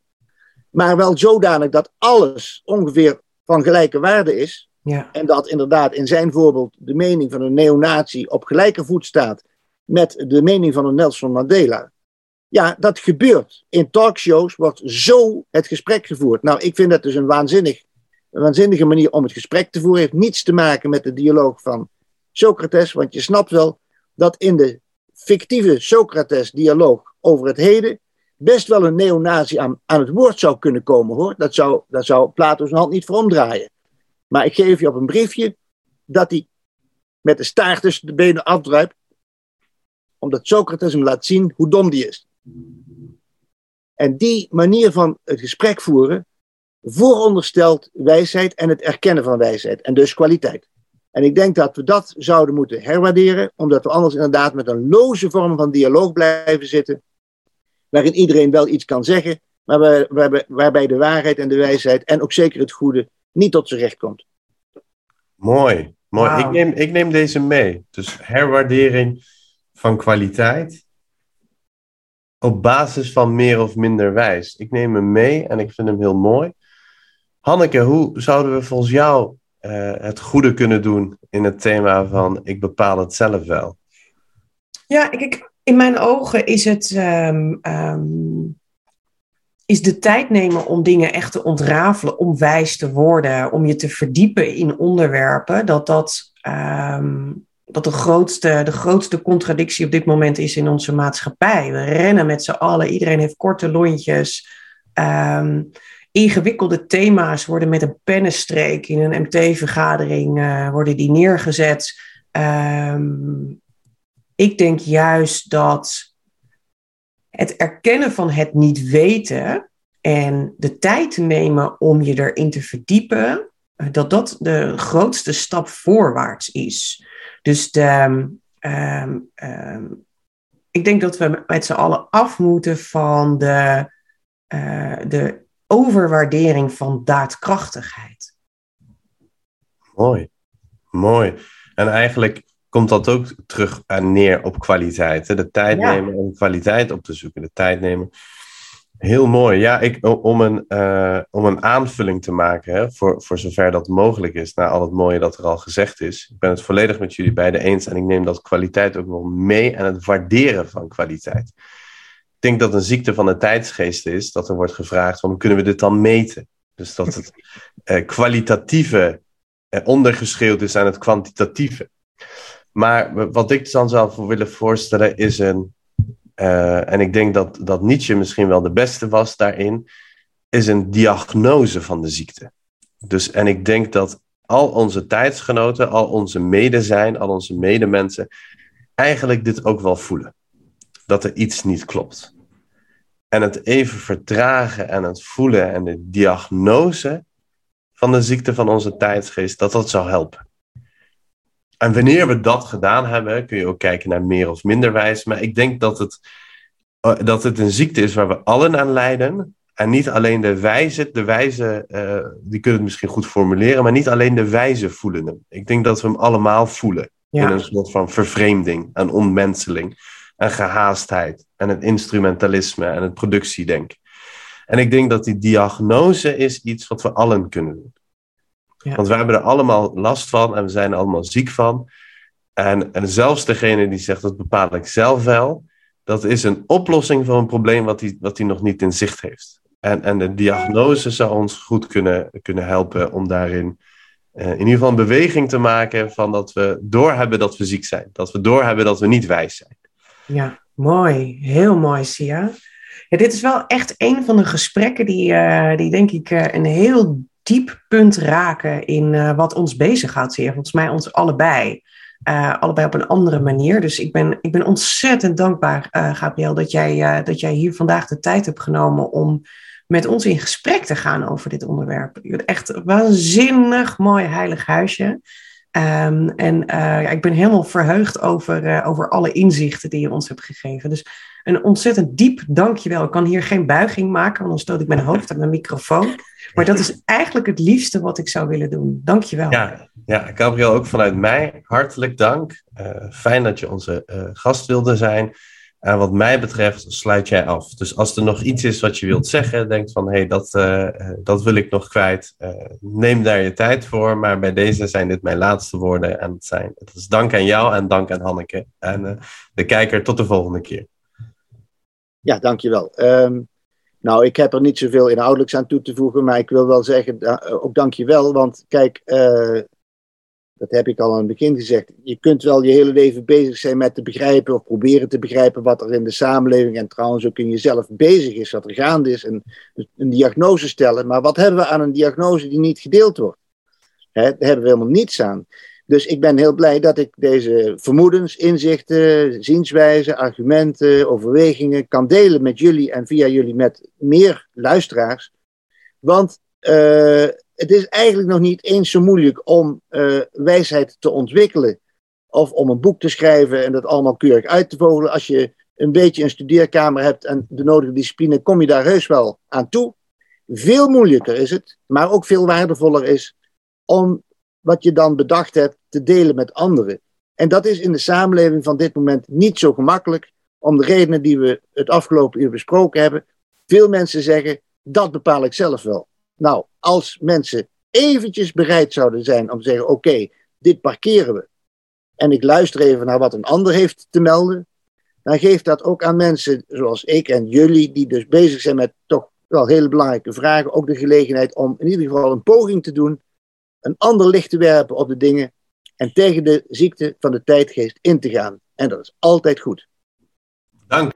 maar wel zodanig dat alles ongeveer van gelijke waarde is. Ja. En dat inderdaad in zijn voorbeeld de mening van een neonatie op gelijke voet staat met de mening van een Nelson Mandela. Ja, dat gebeurt. In talkshows wordt zo het gesprek gevoerd. Nou, ik vind dat dus een, waanzinnig, een waanzinnige manier om het gesprek te voeren. Het heeft niets te maken met de dialoog van Socrates, want je snapt wel dat in de fictieve Socrates-dialoog over het heden best wel een neonazi aan, aan het woord zou kunnen komen hoor. Dat zou, dat zou Plato zijn hand niet voor omdraaien. Maar ik geef je op een briefje dat hij met de staart tussen de benen afdruipt, omdat Socrates hem laat zien hoe dom die is. En die manier van het gesprek voeren vooronderstelt wijsheid en het erkennen van wijsheid en dus kwaliteit. En ik denk dat we dat zouden moeten herwaarderen, omdat we anders inderdaad met een loze vorm van dialoog blijven zitten, waarin iedereen wel iets kan zeggen, maar waar, waarbij de waarheid en de wijsheid en ook zeker het goede niet tot zijn recht komt. Mooi, mooi. Ik, neem, ik neem deze mee. Dus herwaardering van kwaliteit op basis van meer of minder wijs. Ik neem hem mee en ik vind hem heel mooi. Hanneke, hoe zouden we volgens jou uh, het goede kunnen doen in het thema van ik bepaal het zelf wel? Ja, ik, in mijn ogen is het ehm, ehm, is de tijd nemen om dingen echt te ontrafelen, om wijs te worden, om je te verdiepen in onderwerpen, dat dat, ehm, dat de, grootste, de grootste contradictie op dit moment is in onze maatschappij. We rennen met z'n allen, iedereen heeft korte lontjes. Ingewikkelde thema's worden met een pennenstreek in een MT-vergadering uh, worden die neergezet. ik denk juist dat het erkennen van het niet weten en de tijd nemen om je erin te verdiepen, eh, dat dat de grootste stap voorwaarts is. Dus um, um, ik denk dat we met z'n allen af moeten van de, uh, de overwaardering van daadkrachtigheid. Mooi, mooi. En eigenlijk komt dat ook terug neer op kwaliteit. Hè? De tijd nemen om kwaliteit op te zoeken. De tijd nemen. Heel mooi. Ja, ik, om, een, uh, om een aanvulling te maken, hè, voor, voor zover dat mogelijk is, naar al het mooie dat er al gezegd is. Ik ben het volledig met jullie beiden eens en ik neem dat kwaliteit ook wel mee en het waarderen van kwaliteit. Ik denk dat een ziekte van de tijdsgeest is dat er wordt gevraagd: van, kunnen we dit dan meten? Dus dat het uh, kwalitatieve uh, ondergeschreeuwd is aan het kwantitatieve. Maar wat ik dan zou willen voorstellen is een, uh, en ik denk dat, dat Nietzsche misschien wel de beste was daarin, is een diagnose van de ziekte. Dus, en ik denk dat al onze tijdsgenoten, al onze medezijn, al onze medemensen, eigenlijk dit ook wel voelen. Dat er iets niet klopt. En het even vertragen en het voelen en de diagnose van de ziekte van onze tijdsgeest, dat dat zou helpen. En wanneer we dat gedaan hebben, kun je ook kijken naar meer of minder wijs. Maar ik denk dat het, eh, dat het een ziekte is waar we allen aan lijden. En niet alleen de wijze, de wijze, uh, die kunnen het misschien goed formuleren, maar niet alleen de wijze voelen hem. Ik denk dat we hem allemaal voelen. In een soort van vervreemding en onmenseling en gehaastheid en het instrumentalisme en het productiedenk. En ik denk dat die diagnose is iets wat we allen kunnen doen. Want we hebben er allemaal last van en we zijn er allemaal ziek van. En, en zelfs degene die zegt dat bepaal ik zelf wel, dat is een oplossing voor een probleem wat hij wat nog niet in zicht heeft. En, en de diagnose zou ons goed kunnen, kunnen helpen om daarin uh, in ieder geval een beweging te maken van dat we doorhebben dat we ziek zijn. Dat we doorhebben dat we niet wijs zijn. Ja, mooi. Heel mooi, Sia. Dit is wel echt een van de gesprekken die, uh, die denk ik uh, een heel diep punt raken in uh, wat ons bezighoudt, zeer. Volgens mij ons allebei. Allebei op een andere manier. Dus ik ben, ik ben ontzettend dankbaar, Gabriel, dat jij, dat jij hier vandaag de tijd hebt genomen om met ons in gesprek te gaan over dit onderwerp. Echt waanzinnig mooi heilig huisje. Um, en ja, ik ben helemaal verheugd over, over alle inzichten die je ons hebt gegeven. Dus een ontzettend diep dankjewel. Ik kan hier geen buiging maken, want dan stoot ik mijn hoofd aan mijn microfoon. Maar dat is eigenlijk het liefste wat ik zou willen doen. Dankjewel. Ja, ja Gabriel, ook vanuit mij hartelijk dank. Uh, fijn dat je onze gast wilde zijn. En wat mij betreft sluit jij af. Dus als er nog iets is wat je wilt zeggen, denk van hé, hey, dat, uh, dat wil ik nog kwijt. neem daar je tijd voor. Maar bij deze zijn dit mijn laatste woorden. En het, zijn, het is dank aan jou en dank aan Hanneke. En de kijker, tot de volgende keer. Ja, dankjewel. Um, nou, ik heb er niet zoveel inhoudelijks aan toe te voegen, maar ik wil wel zeggen, ook dankjewel. Want kijk, Dat heb ik al aan het begin gezegd. Je kunt wel je hele leven bezig zijn met te begrijpen of proberen te begrijpen wat er in de samenleving en trouwens ook in jezelf bezig is, wat er gaande is, en een diagnose stellen. Maar wat hebben we aan een diagnose die niet gedeeld wordt? Daar hebben we helemaal niets aan. Dus ik ben heel blij dat ik deze vermoedens, inzichten, zienswijzen, argumenten, overwegingen kan delen met jullie en via jullie met meer luisteraars. Want uh, het is eigenlijk nog niet eens zo moeilijk om uh, wijsheid te ontwikkelen. Of om een boek te schrijven en dat allemaal keurig uit te vogelen. Als je een beetje een studeerkamer hebt en de nodige discipline, kom je daar heus wel aan toe. Veel moeilijker is het, maar ook veel waardevoller is om wat je dan bedacht hebt te delen met anderen. En dat is in de samenleving van dit moment niet zo gemakkelijk, om de redenen die we het afgelopen uur besproken hebben. Veel mensen zeggen, dat bepaal ik zelf wel. Nou, als mensen eventjes bereid zouden zijn om te zeggen: oké, dit parkeren we. En ik luister even naar wat een ander heeft te melden. Dan geeft dat ook aan mensen zoals ik en jullie, die dus bezig zijn met toch wel hele belangrijke vragen, ook de gelegenheid om in ieder geval een poging te doen, een ander licht te werpen op de dingen en tegen de ziekte van de tijdgeest in te gaan. En dat is altijd goed. Dank.